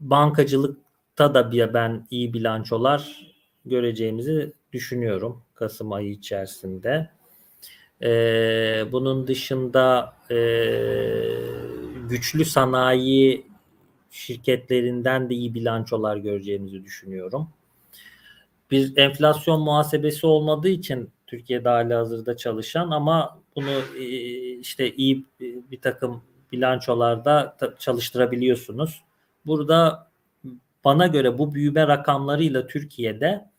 bankacılıkta da bir ben iyi bilançolar göreceğimizi düşünüyorum Kasım ayı içerisinde. E, bunun dışında e, güçlü sanayi şirketlerinden de iyi bilançolar göreceğimizi düşünüyorum. Bir enflasyon muhasebesi olmadığı için Türkiye'de hali hazırda çalışan ama bunu e, işte iyi bir takım bilançolarda çalıştırabiliyorsunuz. Burada bana göre bu büyüme rakamlarıyla Türkiye'de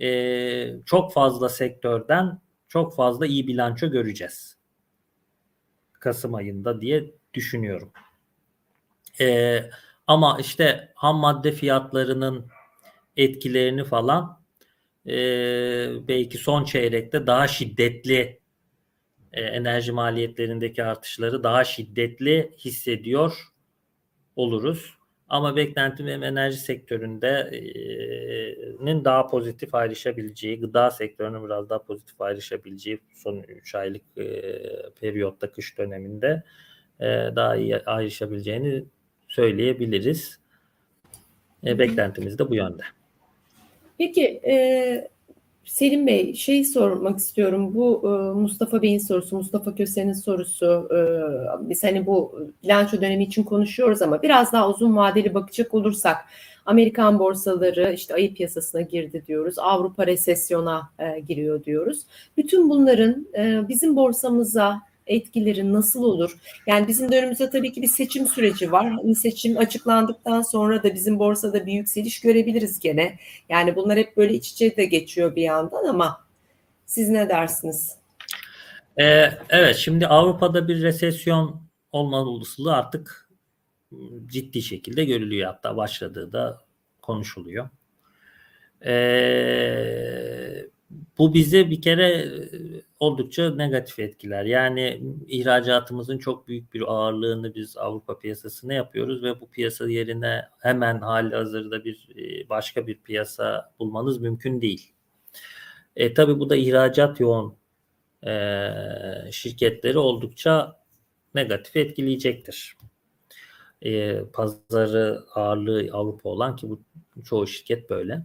e, çok fazla sektörden çok fazla iyi bilanço göreceğiz. Kasım ayında diye düşünüyorum. Ee, ama işte ham madde fiyatlarının etkilerini falan e, belki son çeyrekte daha şiddetli e, enerji maliyetlerindeki artışları daha şiddetli hissediyor oluruz. Ama beklentim hem enerji sektöründe'nin daha pozitif ayrışabileceği, gıda sektörünün biraz daha pozitif ayrışabileceği son 3 aylık e, periyotta kış döneminde e, daha iyi ayrışabileceğini söyleyebiliriz. E, beklentimiz de bu yönde. Peki e, Selim Bey şey sormak istiyorum. Bu e, Mustafa Bey'in sorusu, Mustafa Köse'nin sorusu. E, biz hani bu bilanço dönemi için konuşuyoruz ama biraz daha uzun vadeli bakacak olursak Amerikan borsaları işte ayı piyasasına girdi diyoruz. Avrupa resesyona e, giriyor diyoruz. Bütün bunların e, bizim borsamıza etkileri nasıl olur? Yani bizim de önümüzde tabii ki bir seçim süreci var. Hani seçim açıklandıktan sonra da bizim borsada bir yükseliş görebiliriz gene. Yani bunlar hep böyle iç içe de geçiyor bir yandan ama siz ne dersiniz? Ee, evet şimdi Avrupa'da bir resesyon olma olasılığı artık ciddi şekilde görülüyor hatta başladığı da konuşuluyor. Ee, bu bize bir kere oldukça negatif etkiler. Yani ihracatımızın çok büyük bir ağırlığını biz Avrupa piyasasına yapıyoruz ve bu piyasa yerine hemen hali hazırda bir başka bir piyasa bulmanız mümkün değil. E, tabii bu da ihracat yoğun e, şirketleri oldukça negatif etkileyecektir. E, pazarı ağırlığı Avrupa olan ki bu çoğu şirket böyle.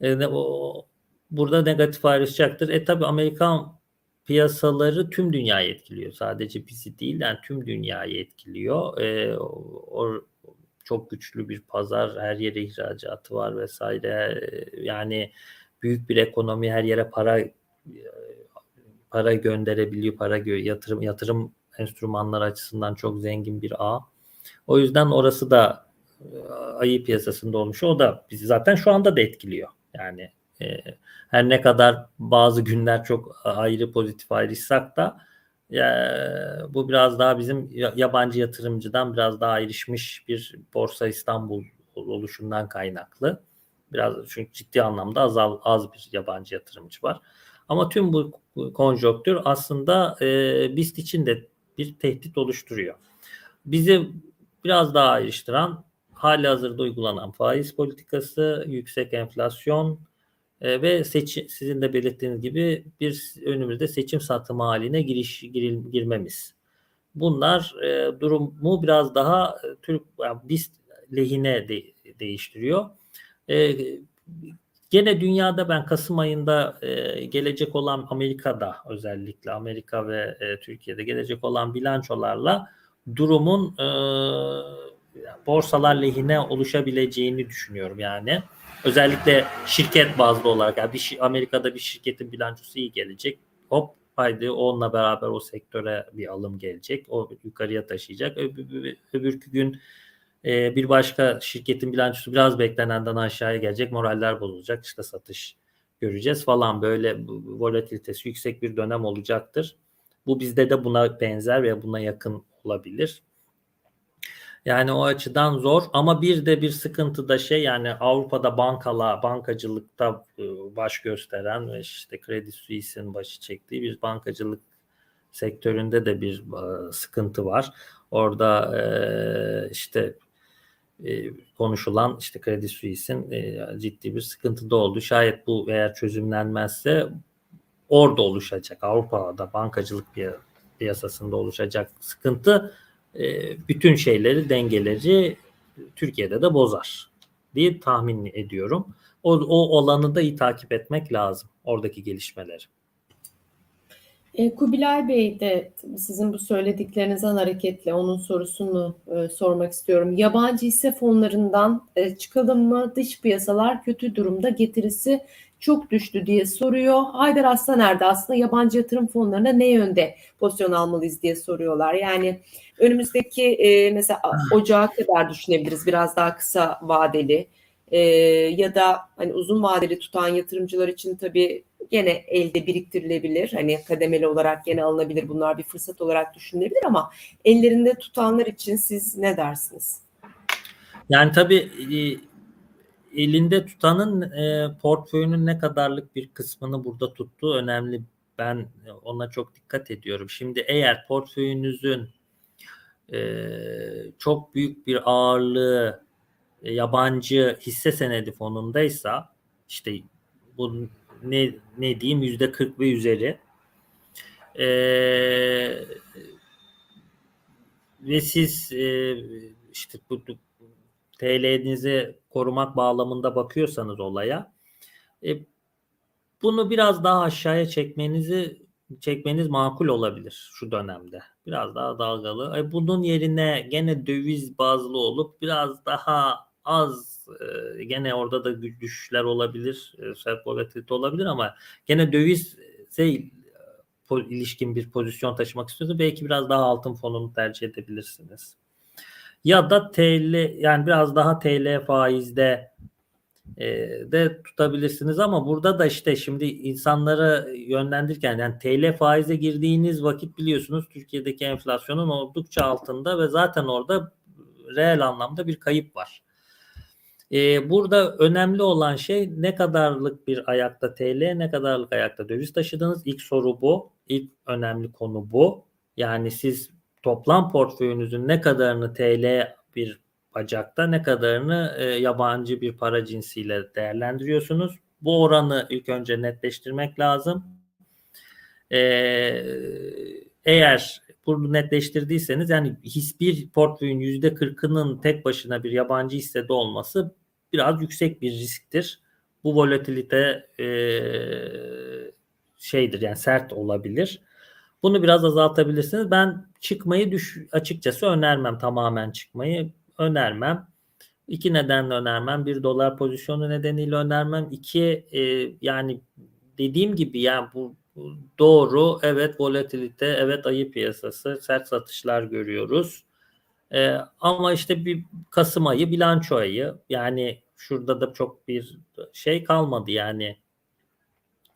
E, o, burada negatif ayrışacaktır. E tabi Amerikan piyasaları tüm dünyayı etkiliyor. Sadece bizi değil yani tüm dünyayı etkiliyor. E, o, çok güçlü bir pazar, her yere ihracatı var vesaire. Yani büyük bir ekonomi her yere para para gönderebiliyor, para yatırım yatırım enstrümanlar açısından çok zengin bir ağ. O yüzden orası da ayı piyasasında olmuş. O da bizi zaten şu anda da etkiliyor. Yani e, her ne kadar bazı günler çok ayrı pozitif ayrışsak da ya, bu biraz daha bizim yabancı yatırımcıdan biraz daha ayrışmış bir Borsa İstanbul oluşundan kaynaklı. Biraz çünkü ciddi anlamda az, az bir yabancı yatırımcı var. Ama tüm bu konjonktür aslında e, BIST için de bir tehdit oluşturuyor. Bizi biraz daha ayrıştıran hali hazırda uygulanan faiz politikası, yüksek enflasyon e, ve seçim, sizin de belirttiğiniz gibi bir önümüzde seçim satımı haline giriş giril, girmemiz. Bunlar e, durumu biraz daha e, Türk yani BIST lehine de, değiştiriyor. E, Gene dünyada ben Kasım ayında e, gelecek olan Amerika'da özellikle Amerika ve e, Türkiye'de gelecek olan bilançolarla durumun e, borsalar lehine oluşabileceğini düşünüyorum yani. Özellikle şirket bazlı olarak yani bir, Amerika'da bir şirketin bilançosu iyi gelecek. Hop haydi onunla beraber o sektöre bir alım gelecek. O yukarıya taşıyacak. Öbür, öbürkü gün e, bir başka şirketin bilançosu biraz beklenenden aşağıya gelecek. Moraller bozulacak. İşte satış göreceğiz falan böyle volatilitesi yüksek bir dönem olacaktır. Bu bizde de buna benzer veya buna yakın olabilir. Yani o açıdan zor ama bir de bir sıkıntı da şey yani Avrupa'da bankala, bankacılıkta baş gösteren ve işte Credit Suisse'in başı çektiği bir bankacılık sektöründe de bir sıkıntı var. Orada işte konuşulan işte Credit Suisse'in ciddi bir sıkıntıda oldu. Şayet bu eğer çözümlenmezse orada oluşacak Avrupa'da bankacılık piyasasında oluşacak sıkıntı bütün şeyleri dengeleri Türkiye'de de bozar diye tahmin ediyorum. O, o olanı da iyi takip etmek lazım oradaki gelişmeleri. E, Kubilay Bey de sizin bu söylediklerinizden hareketle onun sorusunu e, sormak istiyorum. Yabancı hisse fonlarından e, çıkalım mı? Dış piyasalar kötü durumda getirisi çok düştü diye soruyor. Haydar Aslan nerede? Aslında yabancı yatırım fonlarına ne yönde pozisyon almalıyız diye soruyorlar. Yani önümüzdeki e, mesela ocağa kadar düşünebiliriz biraz daha kısa vadeli e, ya da hani uzun vadeli tutan yatırımcılar için tabii gene elde biriktirilebilir. Hani kademeli olarak gene alınabilir. Bunlar bir fırsat olarak düşünülebilir ama ellerinde tutanlar için siz ne dersiniz? Yani tabii elinde tutanın e, portföyünün ne kadarlık bir kısmını burada tuttuğu önemli. Ben ona çok dikkat ediyorum. Şimdi eğer portföyünüzün e, çok büyük bir ağırlığı e, yabancı hisse senedi fonundaysa işte bu ne ne diyeyim yüzde 40 ve üzeri e, ve siz e, işte bu bu TL'nizi korumak bağlamında bakıyorsanız olaya e, bunu biraz daha aşağıya çekmenizi çekmeniz makul olabilir şu dönemde. Biraz daha dalgalı. E, bunun yerine gene döviz bazlı olup biraz daha az e, gene orada da düşüşler olabilir. E, sert olabilir ama gene dövize po- ilişkin bir pozisyon taşımak istiyorsanız belki biraz daha altın fonunu tercih edebilirsiniz. Ya da TL yani biraz daha TL faizde e, de tutabilirsiniz ama burada da işte şimdi insanları yönlendirirken yani TL faize girdiğiniz vakit biliyorsunuz Türkiye'deki enflasyonun oldukça altında ve zaten orada reel anlamda bir kayıp var. E, burada önemli olan şey ne kadarlık bir ayakta TL, ne kadarlık ayakta döviz taşıdınız. İlk soru bu. İlk önemli konu bu. Yani siz toplam portföyünüzün ne kadarını TL bir bacakta, ne kadarını e, yabancı bir para cinsiyle değerlendiriyorsunuz. Bu oranı ilk önce netleştirmek lazım. E, eğer bunu netleştirdiyseniz yani hiçbir portföyün yüzde kırkının tek başına bir yabancı hissede olması biraz yüksek bir risktir. Bu volatilite e, şeydir yani sert olabilir. Bunu biraz azaltabilirsiniz. Ben çıkmayı düş açıkçası önermem tamamen çıkmayı önermem. İki nedenle önermem. Bir dolar pozisyonu nedeniyle önermem. İki e, yani dediğim gibi yani bu, doğru evet volatilite evet ayı piyasası sert satışlar görüyoruz. E, ama işte bir Kasım ayı bilanço ayı yani şurada da çok bir şey kalmadı yani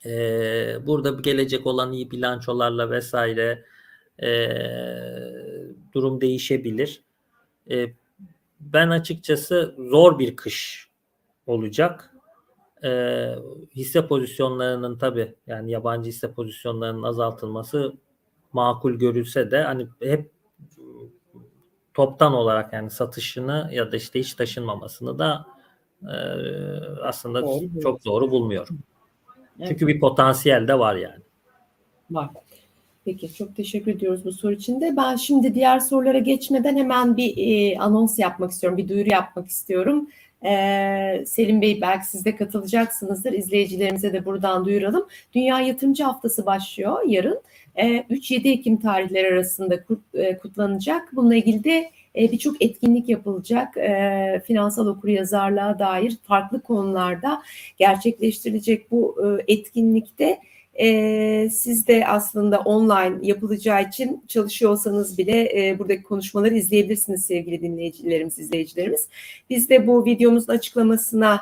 ee, burada gelecek olan iyi bilançolarla vesaire e, durum değişebilir. E, ben açıkçası zor bir kış olacak. E, hisse pozisyonlarının tabi yani yabancı hisse pozisyonlarının azaltılması makul görülse de hani hep toptan olarak yani satışını ya da işte hiç taşınmamasını da e, aslında Doğru. çok doğru bulmuyorum. Evet. Çünkü bir potansiyel de var yani. Var. Peki çok teşekkür ediyoruz bu soru için de. Ben şimdi diğer sorulara geçmeden hemen bir e, anons yapmak istiyorum, bir duyuru yapmak istiyorum. Ee, Selim Bey belki siz de katılacaksınızdır. İzleyicilerimize de buradan duyuralım. Dünya Yatırımcı Haftası başlıyor yarın. Ee, 3-7 Ekim tarihleri arasında kut- e, kutlanacak. Bununla ilgili de e, birçok etkinlik yapılacak. E, finansal okuryazarlığa dair farklı konularda gerçekleştirilecek bu e, etkinlikte e, siz de aslında online yapılacağı için çalışıyor olsanız bile buradaki konuşmaları izleyebilirsiniz sevgili dinleyicilerimiz, izleyicilerimiz. Biz de bu videomuzun açıklamasına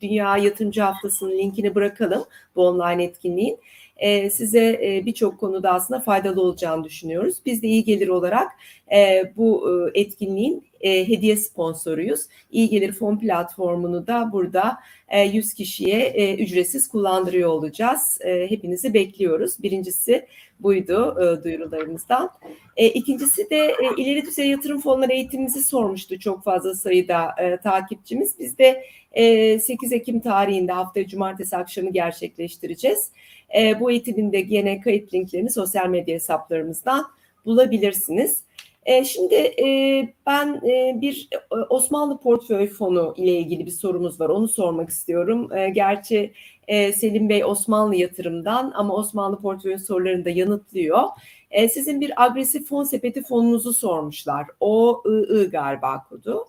Dünya Yatırımcı Haftası'nın linkini bırakalım bu online etkinliğin. E, size e, birçok konuda aslında faydalı olacağını düşünüyoruz. Biz de iyi gelir olarak e, bu etkinliğin hediye sponsoruyuz. İyi Gelir Fon platformunu da burada e, 100 kişiye ücretsiz kullandırıyor olacağız. Hepinizi bekliyoruz. Birincisi buydu duyurularımızdan. E, ikincisi de ileri düzey yatırım fonları eğitimimizi sormuştu çok fazla sayıda takipçimiz. Biz de e, 8 Ekim tarihinde haftaya cumartesi akşamı gerçekleştireceğiz. E, bu eğitimin de gene kayıt linklerini sosyal medya hesaplarımızdan bulabilirsiniz. E, şimdi e, ben e, bir e, Osmanlı Portföy Fonu ile ilgili bir sorumuz var. Onu sormak istiyorum. E, gerçi e, Selim Bey Osmanlı yatırımdan ama Osmanlı Portföy sorularını da yanıtlıyor. E, sizin bir agresif fon sepeti fonunuzu sormuşlar. OII galiba kodu.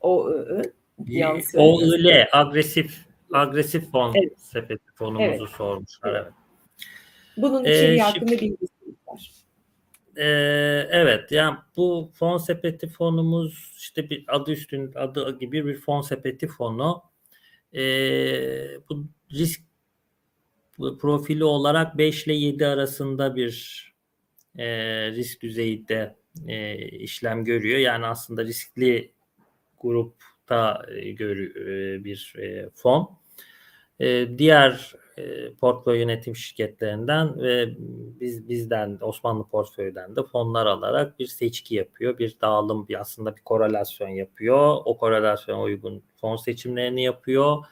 OII. Yanlış O söylüyorsun. öyle agresif agresif fon Evet. sepeti fonumuzu Evet. sormuşlar. Evet. Bunun Ee, içeriği şimdi- hakkında bilgisi var. Ee, evet yani bu fon sepeti fonumuz işte bir adı üstün adı gibi bir fon sepeti fonu. Ee, bu risk profili olarak 5 ile 7 arasında bir e, risk düzeyinde e, işlem görüyor. Yani aslında riskli grup ta e, görü e, bir e, fon. E, diğer e, portföy yönetim şirketlerinden ve biz bizden Osmanlı portföyden de fonlar alarak bir seçki yapıyor. Bir dağılım bir aslında bir korelasyon yapıyor. O korelasyona uygun fon seçimlerini yapıyor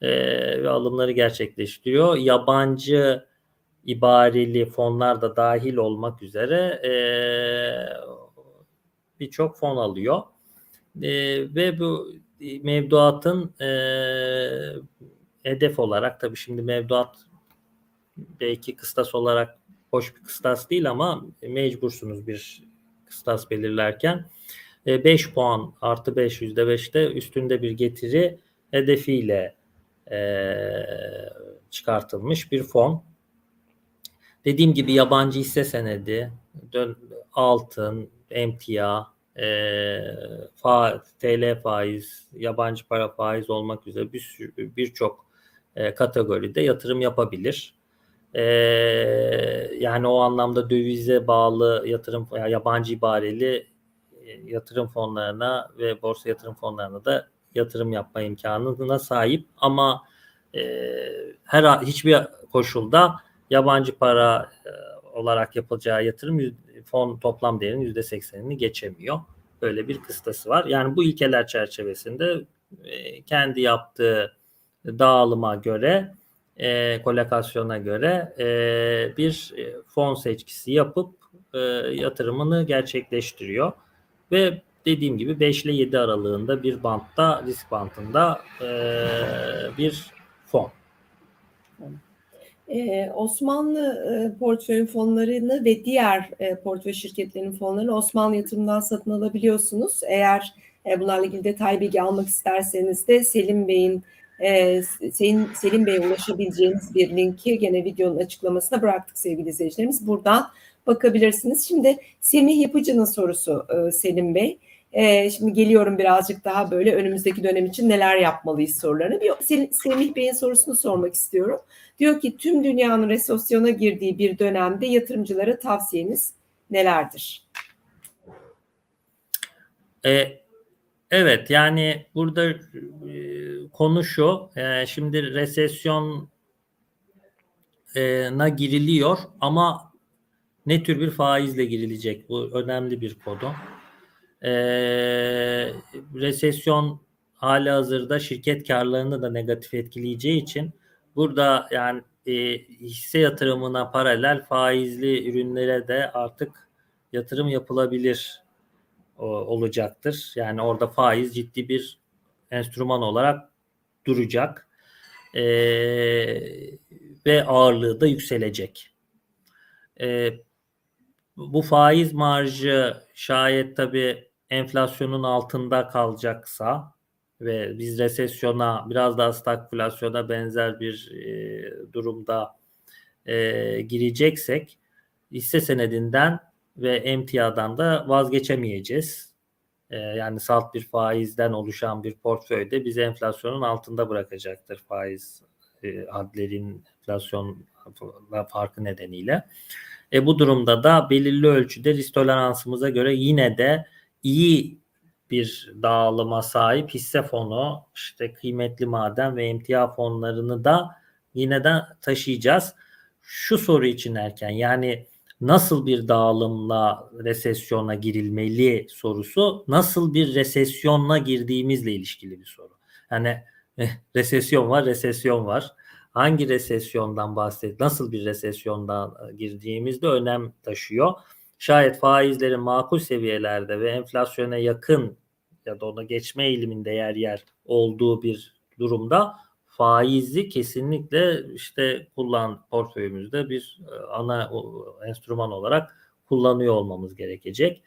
e, ve alımları gerçekleştiriyor. Yabancı ibareli fonlar da dahil olmak üzere e, birçok fon alıyor. E, ve bu mevduatın e, hedef olarak tabii şimdi mevduat belki kıstas olarak hoş bir kıstas değil ama mecbursunuz bir kıstas belirlerken 5 puan artı 5 yüzde 5'te üstünde bir getiri hedefiyle e, çıkartılmış bir fon. Dediğim gibi yabancı hisse senedi, altın, emtia, e, fa, TL faiz, yabancı para faiz olmak üzere bir birçok e, kategoride yatırım yapabilir. E, yani o anlamda dövize bağlı yatırım, yani yabancı ibareli e, yatırım fonlarına ve borsa yatırım fonlarına da yatırım yapma imkanına sahip ama e, her hiçbir koşulda yabancı para e, olarak yapılacağı yatırım fon toplam değerinin %80'ini geçemiyor. Böyle bir kıstası var. Yani bu ilkeler çerçevesinde e, kendi yaptığı dağılıma göre e, kolokasyona göre e, bir e, fon seçkisi yapıp e, yatırımını gerçekleştiriyor ve dediğim gibi 5 ile 7 aralığında bir bantta risk bantında e, bir fon. Ee, Osmanlı e, portföy fonlarını ve diğer e, portföy şirketlerinin fonlarını Osmanlı yatırımdan satın alabiliyorsunuz. Eğer e, bunlarla ilgili detay bilgi almak isterseniz de Selim Bey'in e, Selim, Selim Bey'e ulaşabileceğiniz bir linki gene videonun açıklamasına bıraktık sevgili izleyicilerimiz. Buradan bakabilirsiniz. Şimdi Semih Yapıcı'nın sorusu e, Selim Bey. E, şimdi geliyorum birazcık daha böyle önümüzdeki dönem için neler yapmalıyız sorularını. Bir Semih Bey'in sorusunu sormak istiyorum. Diyor ki tüm dünyanın resesyona girdiği bir dönemde yatırımcılara tavsiyeniz nelerdir? E, evet yani burada e, konu şu. E, şimdi resesyona giriliyor ama ne tür bir faizle girilecek? Bu önemli bir konu. E, resesyon hali hazırda şirket karlarını da negatif etkileyeceği için burada yani e, hisse yatırımına paralel faizli ürünlere de artık yatırım yapılabilir olacaktır. Yani orada faiz ciddi bir enstrüman olarak duracak e, ve ağırlığı da yükselecek. E, bu faiz marjı şayet tabi enflasyonun altında kalacaksa ve biz resesyona biraz daha stagflasyona benzer bir e, durumda e, gireceksek hisse senedinden ve emtiadan da vazgeçemeyeceğiz. E, yani salt bir faizden oluşan bir portföyde bizi enflasyonun altında bırakacaktır faiz e, adlerin enflasyonla farkı nedeniyle. E, bu durumda da belirli ölçüde risk toleransımıza göre yine de iyi bir dağılıma sahip hisse fonu, işte kıymetli maden ve emtia fonlarını da yine de taşıyacağız. Şu soru için erken yani nasıl bir dağılımla resesyona girilmeli sorusu nasıl bir resesyonla girdiğimizle ilişkili bir soru. Yani eh, resesyon var, resesyon var. Hangi resesyondan bahset, nasıl bir resesyondan girdiğimizde önem taşıyor. Şayet faizlerin makul seviyelerde ve enflasyona yakın ya da ona geçme eğiliminde yer yer olduğu bir durumda faizi kesinlikle işte kullan portföyümüzde bir e, ana enstrüman olarak kullanıyor olmamız gerekecek.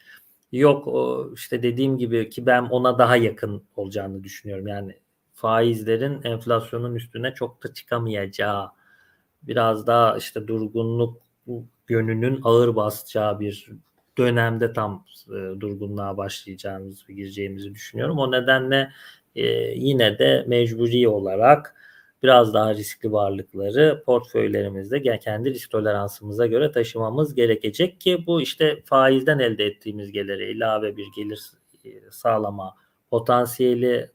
Yok işte dediğim gibi ki ben ona daha yakın olacağını düşünüyorum. Yani faizlerin enflasyonun üstüne çok da çıkamayacağı biraz daha işte durgunluk yönünün ağır basacağı bir dönemde tam e, durgunluğa başlayacağımız ve gireceğimizi düşünüyorum. O nedenle e, yine de mecburi olarak biraz daha riskli varlıkları portföylerimizde kendi risk toleransımıza göre taşımamız gerekecek ki bu işte faizden elde ettiğimiz geliri ilave bir gelir e, sağlama potansiyeli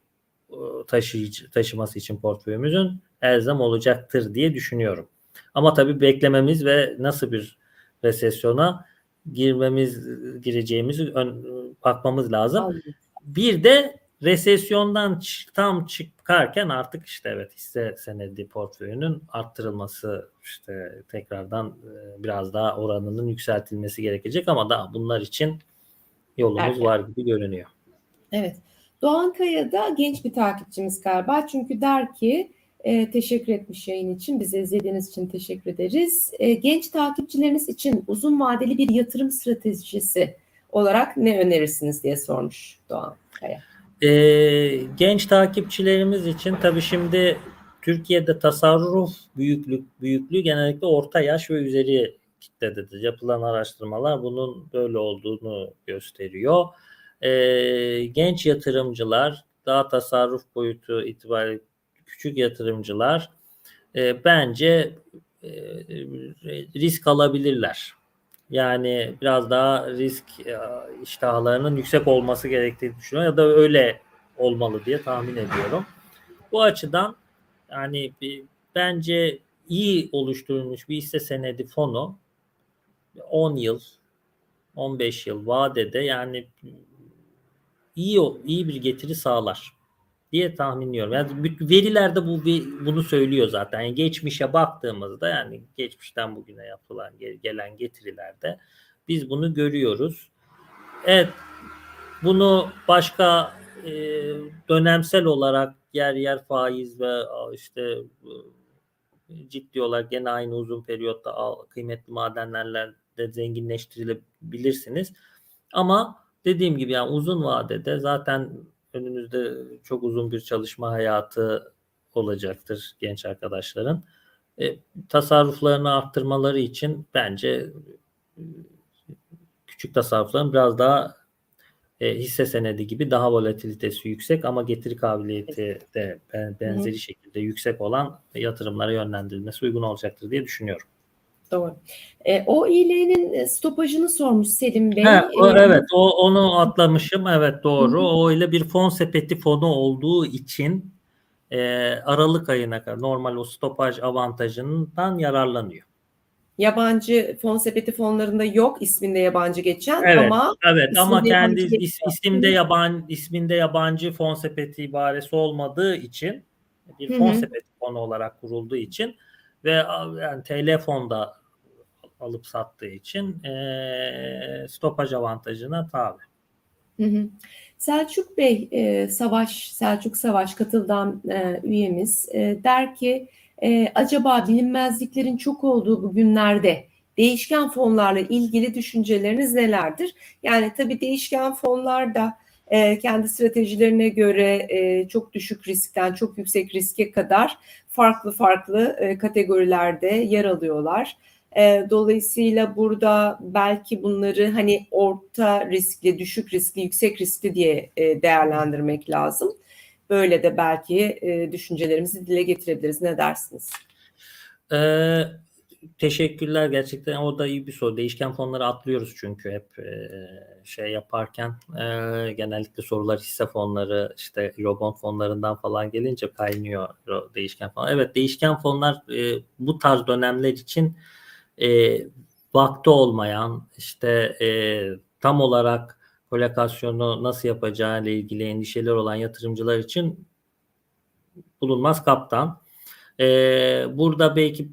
taşıyıcı, taşıması için portföyümüzün elzem olacaktır diye düşünüyorum. Ama tabii beklememiz ve nasıl bir resesyona girmemiz gireceğimizi ön, bakmamız lazım. Anladım. Bir de resesyondan tam çıkarken artık işte evet hisse senedi portföyünün arttırılması işte tekrardan e, biraz daha oranının yükseltilmesi gerekecek ama daha bunlar için yolumuz Erken. var gibi görünüyor. Evet. Doğan Kaya da genç bir takipçimiz galiba. Çünkü der ki e, teşekkür etmiş yayın için. Bizi izlediğiniz için teşekkür ederiz. E, genç takipçileriniz için uzun vadeli bir yatırım stratejisi olarak ne önerirsiniz diye sormuş Doğan Kaya. Ee, genç takipçilerimiz için tabii şimdi Türkiye'de tasarruf büyüklük büyüklüğü genellikle orta yaş ve üzeri kitlededir. Yapılan araştırmalar bunun böyle olduğunu gösteriyor. Ee, genç yatırımcılar daha tasarruf boyutu itibariyle küçük yatırımcılar e, bence e, risk alabilirler. Yani biraz daha risk e, iştahlarının yüksek olması gerektiğini düşünüyorum ya da öyle olmalı diye tahmin ediyorum. Bu açıdan yani bence iyi oluşturulmuş bir hisse senedi fonu 10 yıl 15 yıl vadede yani iyi iyi bir getiri sağlar diye tahminliyorum. Yani bütün veriler de bu bunu söylüyor zaten. Yani geçmişe baktığımızda yani geçmişten bugüne yapılan gelen getirilerde biz bunu görüyoruz. Evet bunu başka e, dönemsel olarak yer yer faiz ve işte ciddi olarak gene aynı uzun periyotta kıymetli madenlerle de zenginleştirilebilirsiniz. Ama dediğim gibi yani uzun vadede zaten önünüzde çok uzun bir çalışma hayatı olacaktır genç arkadaşların. E, tasarruflarını arttırmaları için bence e, küçük tasarrufların biraz daha e, hisse senedi gibi daha volatilitesi yüksek ama getiri kabiliyeti de benzeri şekilde yüksek olan yatırımlara yönlendirilmesi uygun olacaktır diye düşünüyorum. Doğru. E, o iyiliğinin stopajını sormuş Selim Bey. He, o, evet o onu atlamışım. Evet doğru. Hı hı. O ile bir fon sepeti fonu olduğu için e, Aralık ayına kadar normal o stopaj avantajından yararlanıyor. Yabancı fon sepeti fonlarında yok isminde yabancı geçen evet, ama evet ama kendi is, isimde yabancı isminde yabancı fon sepeti ibaresi olmadığı için bir fon hı hı. sepeti fonu olarak kurulduğu için ve yani fonda alıp sattığı için e, stopaj avantajına tabi. Hı hı. Selçuk Bey, e, Savaş, Selçuk Savaş katıldan e, üyemiz e, der ki e, acaba bilinmezliklerin çok olduğu bu günlerde değişken fonlarla ilgili düşünceleriniz nelerdir? Yani tabii değişken fonlar da e, kendi stratejilerine göre e, çok düşük riskten çok yüksek riske kadar farklı farklı e, kategorilerde yer alıyorlar. E, dolayısıyla burada belki bunları hani orta riskli, düşük riskli, yüksek riskli diye e, değerlendirmek lazım. Böyle de belki e, düşüncelerimizi dile getirebiliriz. Ne dersiniz? Ee, teşekkürler gerçekten o da iyi bir soru. Değişken fonları atlıyoruz çünkü hep e, şey yaparken e, genellikle sorular hisse fonları işte Eurobond fonlarından falan gelince kaynıyor değişken fonlar. Evet değişken fonlar e, bu tarz dönemler için e, vakti olmayan işte e, tam olarak kolokasyonu nasıl yapacağı ile ilgili endişeler olan yatırımcılar için bulunmaz kaptan. E, burada belki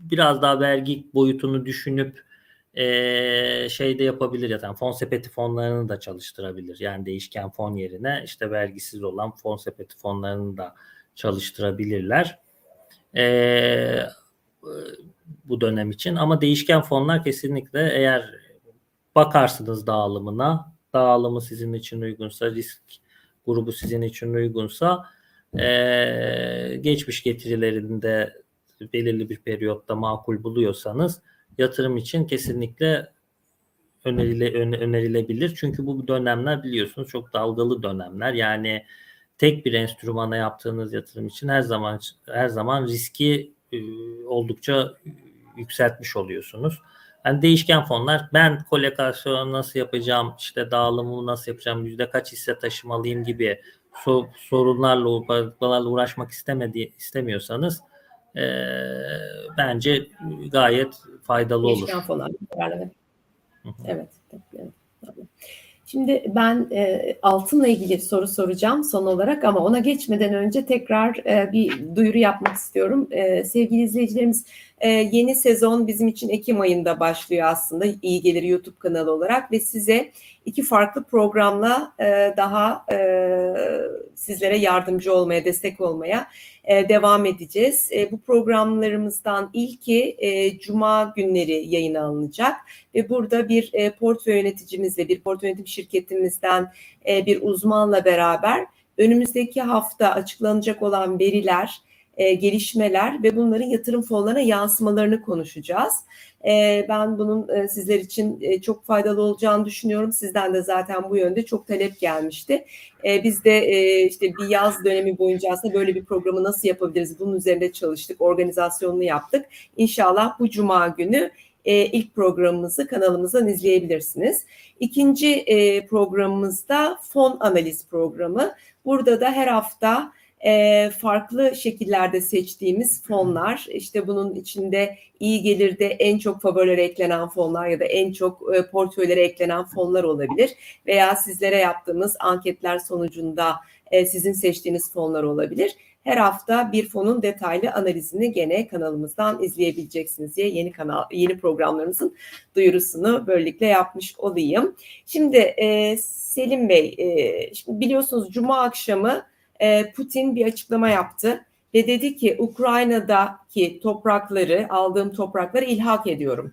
biraz daha vergi boyutunu düşünüp e, şey de yapabilir ya yani fon sepeti fonlarını da çalıştırabilir. Yani değişken fon yerine işte vergisiz olan fon sepeti fonlarını da çalıştırabilirler. E, bu dönem için ama değişken fonlar kesinlikle eğer bakarsınız dağılımına dağılımı sizin için uygunsa risk grubu sizin için uygunsa e, geçmiş getirilerinde belirli bir periyotta makul buluyorsanız yatırım için kesinlikle önerile, önerilebilir. Çünkü bu dönemler biliyorsunuz çok dalgalı dönemler. Yani tek bir enstrümana yaptığınız yatırım için her zaman her zaman riski e, oldukça yükseltmiş oluyorsunuz. Yani değişken fonlar ben kolokasyonu nasıl yapacağım, işte dağılımımı nasıl yapacağım, yüzde kaç hisse taşımalıyım gibi so- sorunlarla, uğraşmalarla uğraşmak istemedi istemiyorsanız e, bence gayet faydalı olur. Değişken fonlar. Evet. evet. Şimdi ben e, altınla ilgili soru soracağım son olarak ama ona geçmeden önce tekrar e, bir duyuru yapmak istiyorum. E, sevgili izleyicilerimiz e, yeni sezon bizim için Ekim ayında başlıyor aslında İyi Gelir YouTube kanalı olarak ve size iki farklı programla e, daha e, sizlere yardımcı olmaya, destek olmaya e, devam edeceğiz. E, bu programlarımızdan ilki e, Cuma günleri yayına alınacak ve burada bir e, portföy yöneticimizle, bir portföy yönetim şirketimizden e, bir uzmanla beraber önümüzdeki hafta açıklanacak olan veriler, e, gelişmeler ve bunların yatırım fonlarına yansımalarını konuşacağız. E, ben bunun e, sizler için çok faydalı olacağını düşünüyorum. Sizden de zaten bu yönde çok talep gelmişti. E, biz de işte bir yaz dönemi boyunca aslında böyle bir programı nasıl yapabiliriz bunun üzerinde çalıştık, organizasyonunu yaptık. İnşallah bu cuma günü ilk programımızı kanalımızdan izleyebilirsiniz. İkinci programımızda fon analiz programı. Burada da her hafta farklı şekillerde seçtiğimiz fonlar, işte bunun içinde iyi gelirde en çok favorilere eklenen fonlar ya da en çok portföylere eklenen fonlar olabilir veya sizlere yaptığımız anketler sonucunda sizin seçtiğiniz fonlar olabilir. Her hafta bir fonun detaylı analizini gene kanalımızdan izleyebileceksiniz diye yeni kanal yeni programlarımızın duyurusunu böylelikle yapmış olayım. Şimdi e, Selim Bey, e, şimdi biliyorsunuz Cuma akşamı e, Putin bir açıklama yaptı ve dedi ki Ukrayna'daki toprakları, aldığım toprakları ilhak ediyorum.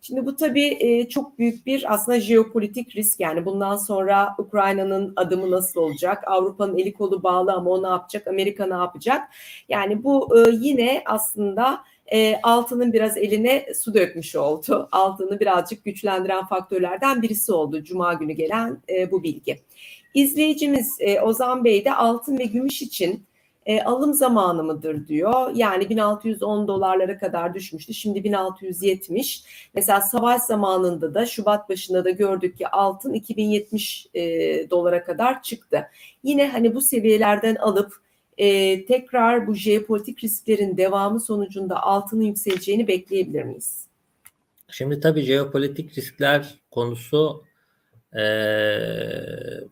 Şimdi bu tabii e, çok büyük bir aslında jeopolitik risk yani bundan sonra Ukrayna'nın adımı nasıl olacak? Avrupa'nın eli kolu bağlı ama o ne yapacak? Amerika ne yapacak? Yani bu e, yine aslında altının biraz eline su dökmüş oldu. Altını birazcık güçlendiren faktörlerden birisi oldu Cuma günü gelen bu bilgi. İzleyicimiz e, Ozan Bey de altın ve gümüş için e, alım zamanı mıdır diyor. Yani 1610 dolarlara kadar düşmüştü. Şimdi 1670. Mesela savaş zamanında da Şubat başında da gördük ki altın 2070 e, dolara kadar çıktı. Yine hani bu seviyelerden alıp e, tekrar bu jeopolitik risklerin devamı sonucunda altının yükseleceğini bekleyebilir miyiz? Şimdi tabii jeopolitik riskler konusu eee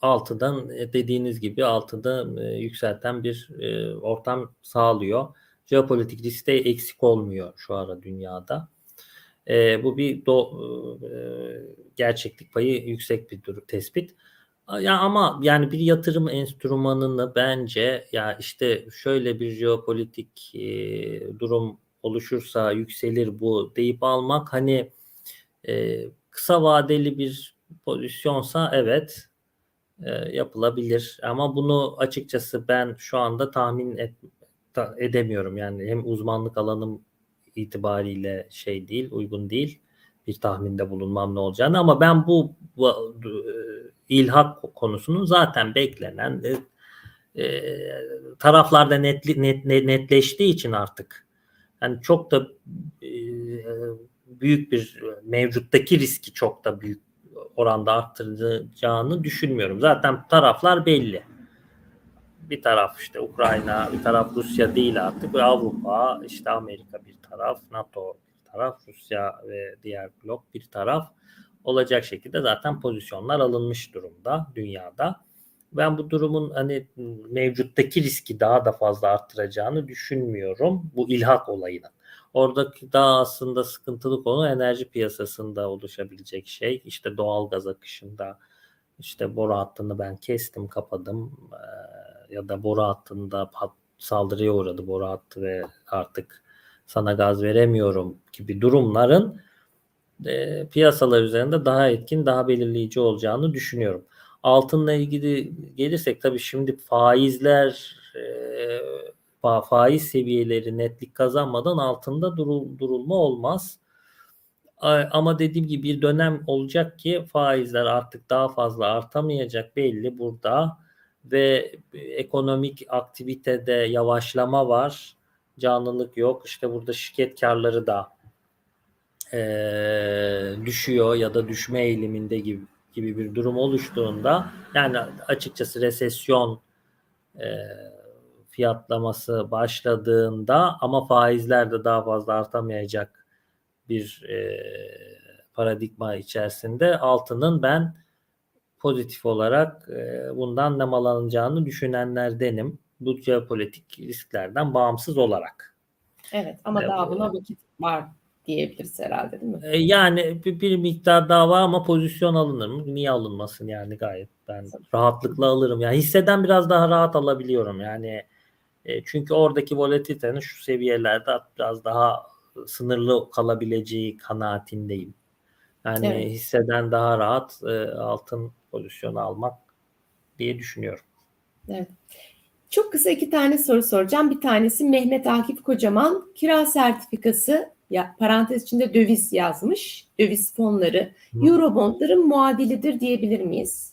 altıdan e, dediğiniz gibi altıda e, yükselten bir e, ortam sağlıyor. Jeopolitik risk de eksik olmuyor şu ara dünyada. E, bu bir do, gerçeklik payı yüksek bir tespit. Ya ama yani bir yatırım enstrümanını bence ya işte şöyle bir jeopolitik durum oluşursa yükselir bu deyip almak hani kısa vadeli bir pozisyonsa evet e, yapılabilir. Ama bunu açıkçası ben şu anda tahmin et, ta, edemiyorum. Yani hem uzmanlık alanım itibariyle şey değil, uygun değil bir tahminde bulunmam ne olacağını ama ben bu, bu e, ilhak konusunun zaten beklenen e, e, taraflarda netli, net, netleştiği için artık yani çok da e, büyük bir mevcuttaki riski çok da büyük oranda arttıracağını düşünmüyorum. Zaten taraflar belli. Bir taraf işte Ukrayna, bir taraf Rusya değil artık. Avrupa, işte Amerika bir taraf, NATO bir taraf, Rusya ve diğer blok bir taraf olacak şekilde zaten pozisyonlar alınmış durumda dünyada. Ben bu durumun hani mevcuttaki riski daha da fazla arttıracağını düşünmüyorum bu ilhak olayının. Oradaki daha aslında sıkıntılı konu enerji piyasasında oluşabilecek şey. İşte doğal gaz akışında işte boru hattını ben kestim kapadım ee, ya da boru hattında saldırıya uğradı boru hattı ve artık sana gaz veremiyorum gibi durumların e, piyasalar üzerinde daha etkin daha belirleyici olacağını düşünüyorum. Altınla ilgili gelirsek tabii şimdi faizler e, faiz seviyeleri netlik kazanmadan altında durul, durulma olmaz. Ama dediğim gibi bir dönem olacak ki faizler artık daha fazla artamayacak belli burada ve ekonomik aktivitede yavaşlama var. Canlılık yok. İşte burada şirket karları da e, düşüyor ya da düşme eğiliminde gibi gibi bir durum oluştuğunda yani açıkçası resesyon e, fiyatlaması başladığında ama faizler de daha fazla artamayacak bir e, paradigma içerisinde altının ben pozitif olarak e, bundan nemalanacağını düşünenlerdenim. Bu jeopolitik risklerden bağımsız olarak. Evet ama E, daha bu- buna vakit var diyebiliriz herhalde değil mi? E, Yani bir, bir miktar daha var ama pozisyon alınır mı? Niye alınmasın yani gayet ben rahatlıkla alırım. Yani hisseden biraz daha rahat alabiliyorum yani. E, çünkü oradaki volatilitenin şu seviyelerde biraz daha sınırlı kalabileceği kanaatindeyim. Yani Evet. hisseden daha rahat e, altın pozisyonu almak diye düşünüyorum. Çok kısa iki tane soru soracağım. Bir tanesi Mehmet Akif Kocaman kira sertifikası ya parantez içinde döviz yazmış. Döviz fonları. Eurobondların muadilidir diyebilir miyiz?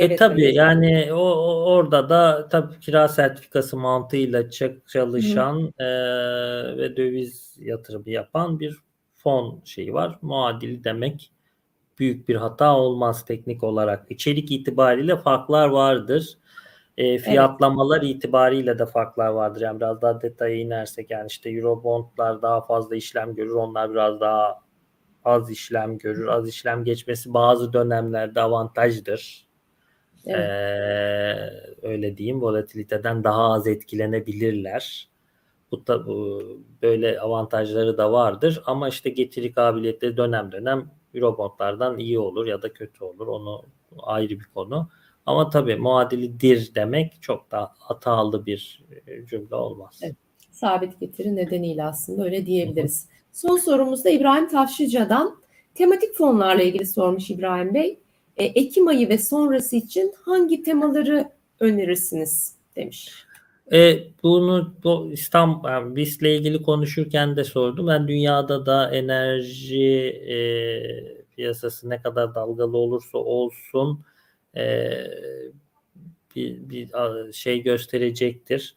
E Evet, tabii öyle. yani o, o- orada da tabii kira sertifikası mantığıyla çalışan e, ve döviz yatırımı yapan bir fon şeyi var. Muadili demek büyük bir hata olmaz teknik olarak. İçerik itibariyle farklar vardır. E, fiyatlamalar itibariyle de farklar vardır. Yani biraz daha detaya inersek yani işte Eurobondlar daha fazla işlem görür. Onlar biraz daha az işlem görür. Az işlem geçmesi bazı dönemlerde avantajdır. Evet. Ee, öyle diyeyim volatiliteden daha az etkilenebilirler. Bu da bu, böyle avantajları da vardır ama işte getiri kabiliyetleri dönem dönem Eurobondlardan iyi olur ya da kötü olur. Onu ayrı bir konu. Ama tabii muadilidir demek çok da hatalı bir e, cümle olmaz. Evet. Sabit getiri nedeniyle aslında öyle diyebiliriz. Son sorumuz da İbrahim Tavşıca'dan tematik fonlarla ilgili sormuş İbrahim Bey. E, Ekim ayı ve sonrası için hangi temaları önerirsiniz demiş. E, bunu bu İstanbul yani BIST'le ilgili konuşurken de sordum. Ben dünyada da enerji e, piyasası ne kadar dalgalı olursa olsun e, bir, bir şey gösterecektir.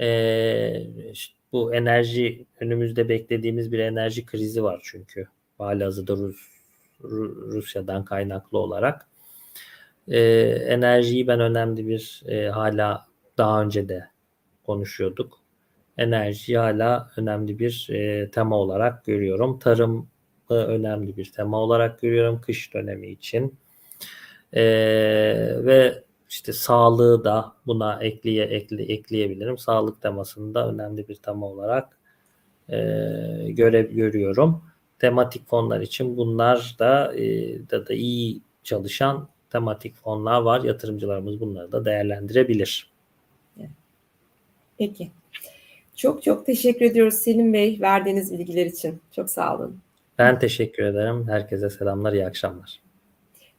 E, işte bu enerji önümüzde beklediğimiz bir enerji krizi var çünkü halihazırda Rus, Ru- Rusya'dan kaynaklı olarak. E, enerjiyi ben önemli bir e, hala daha önce de konuşuyorduk. Enerji hala önemli bir e, tema olarak görüyorum. Tarım önemli bir tema olarak görüyorum kış dönemi için. E, ve işte sağlığı da buna ekleye, ekle, ekleyebilirim. Sağlık temasını da önemli bir tema olarak e, göre, görüyorum. Tematik fonlar için bunlar da, e, da da iyi çalışan tematik fonlar var. Yatırımcılarımız bunları da değerlendirebilir. Peki. Çok çok teşekkür ediyoruz Selim Bey verdiğiniz bilgiler için. Çok sağ olun. Ben teşekkür ederim. Herkese selamlar, iyi akşamlar.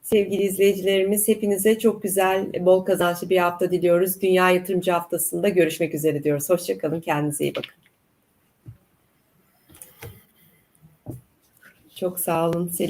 Sevgili izleyicilerimiz hepinize çok güzel, bol kazançlı bir hafta diliyoruz. Dünya Yatırımcı Haftası'nda görüşmek üzere diyoruz. Hoşçakalın, kendinize iyi bakın. Çok sağ olun.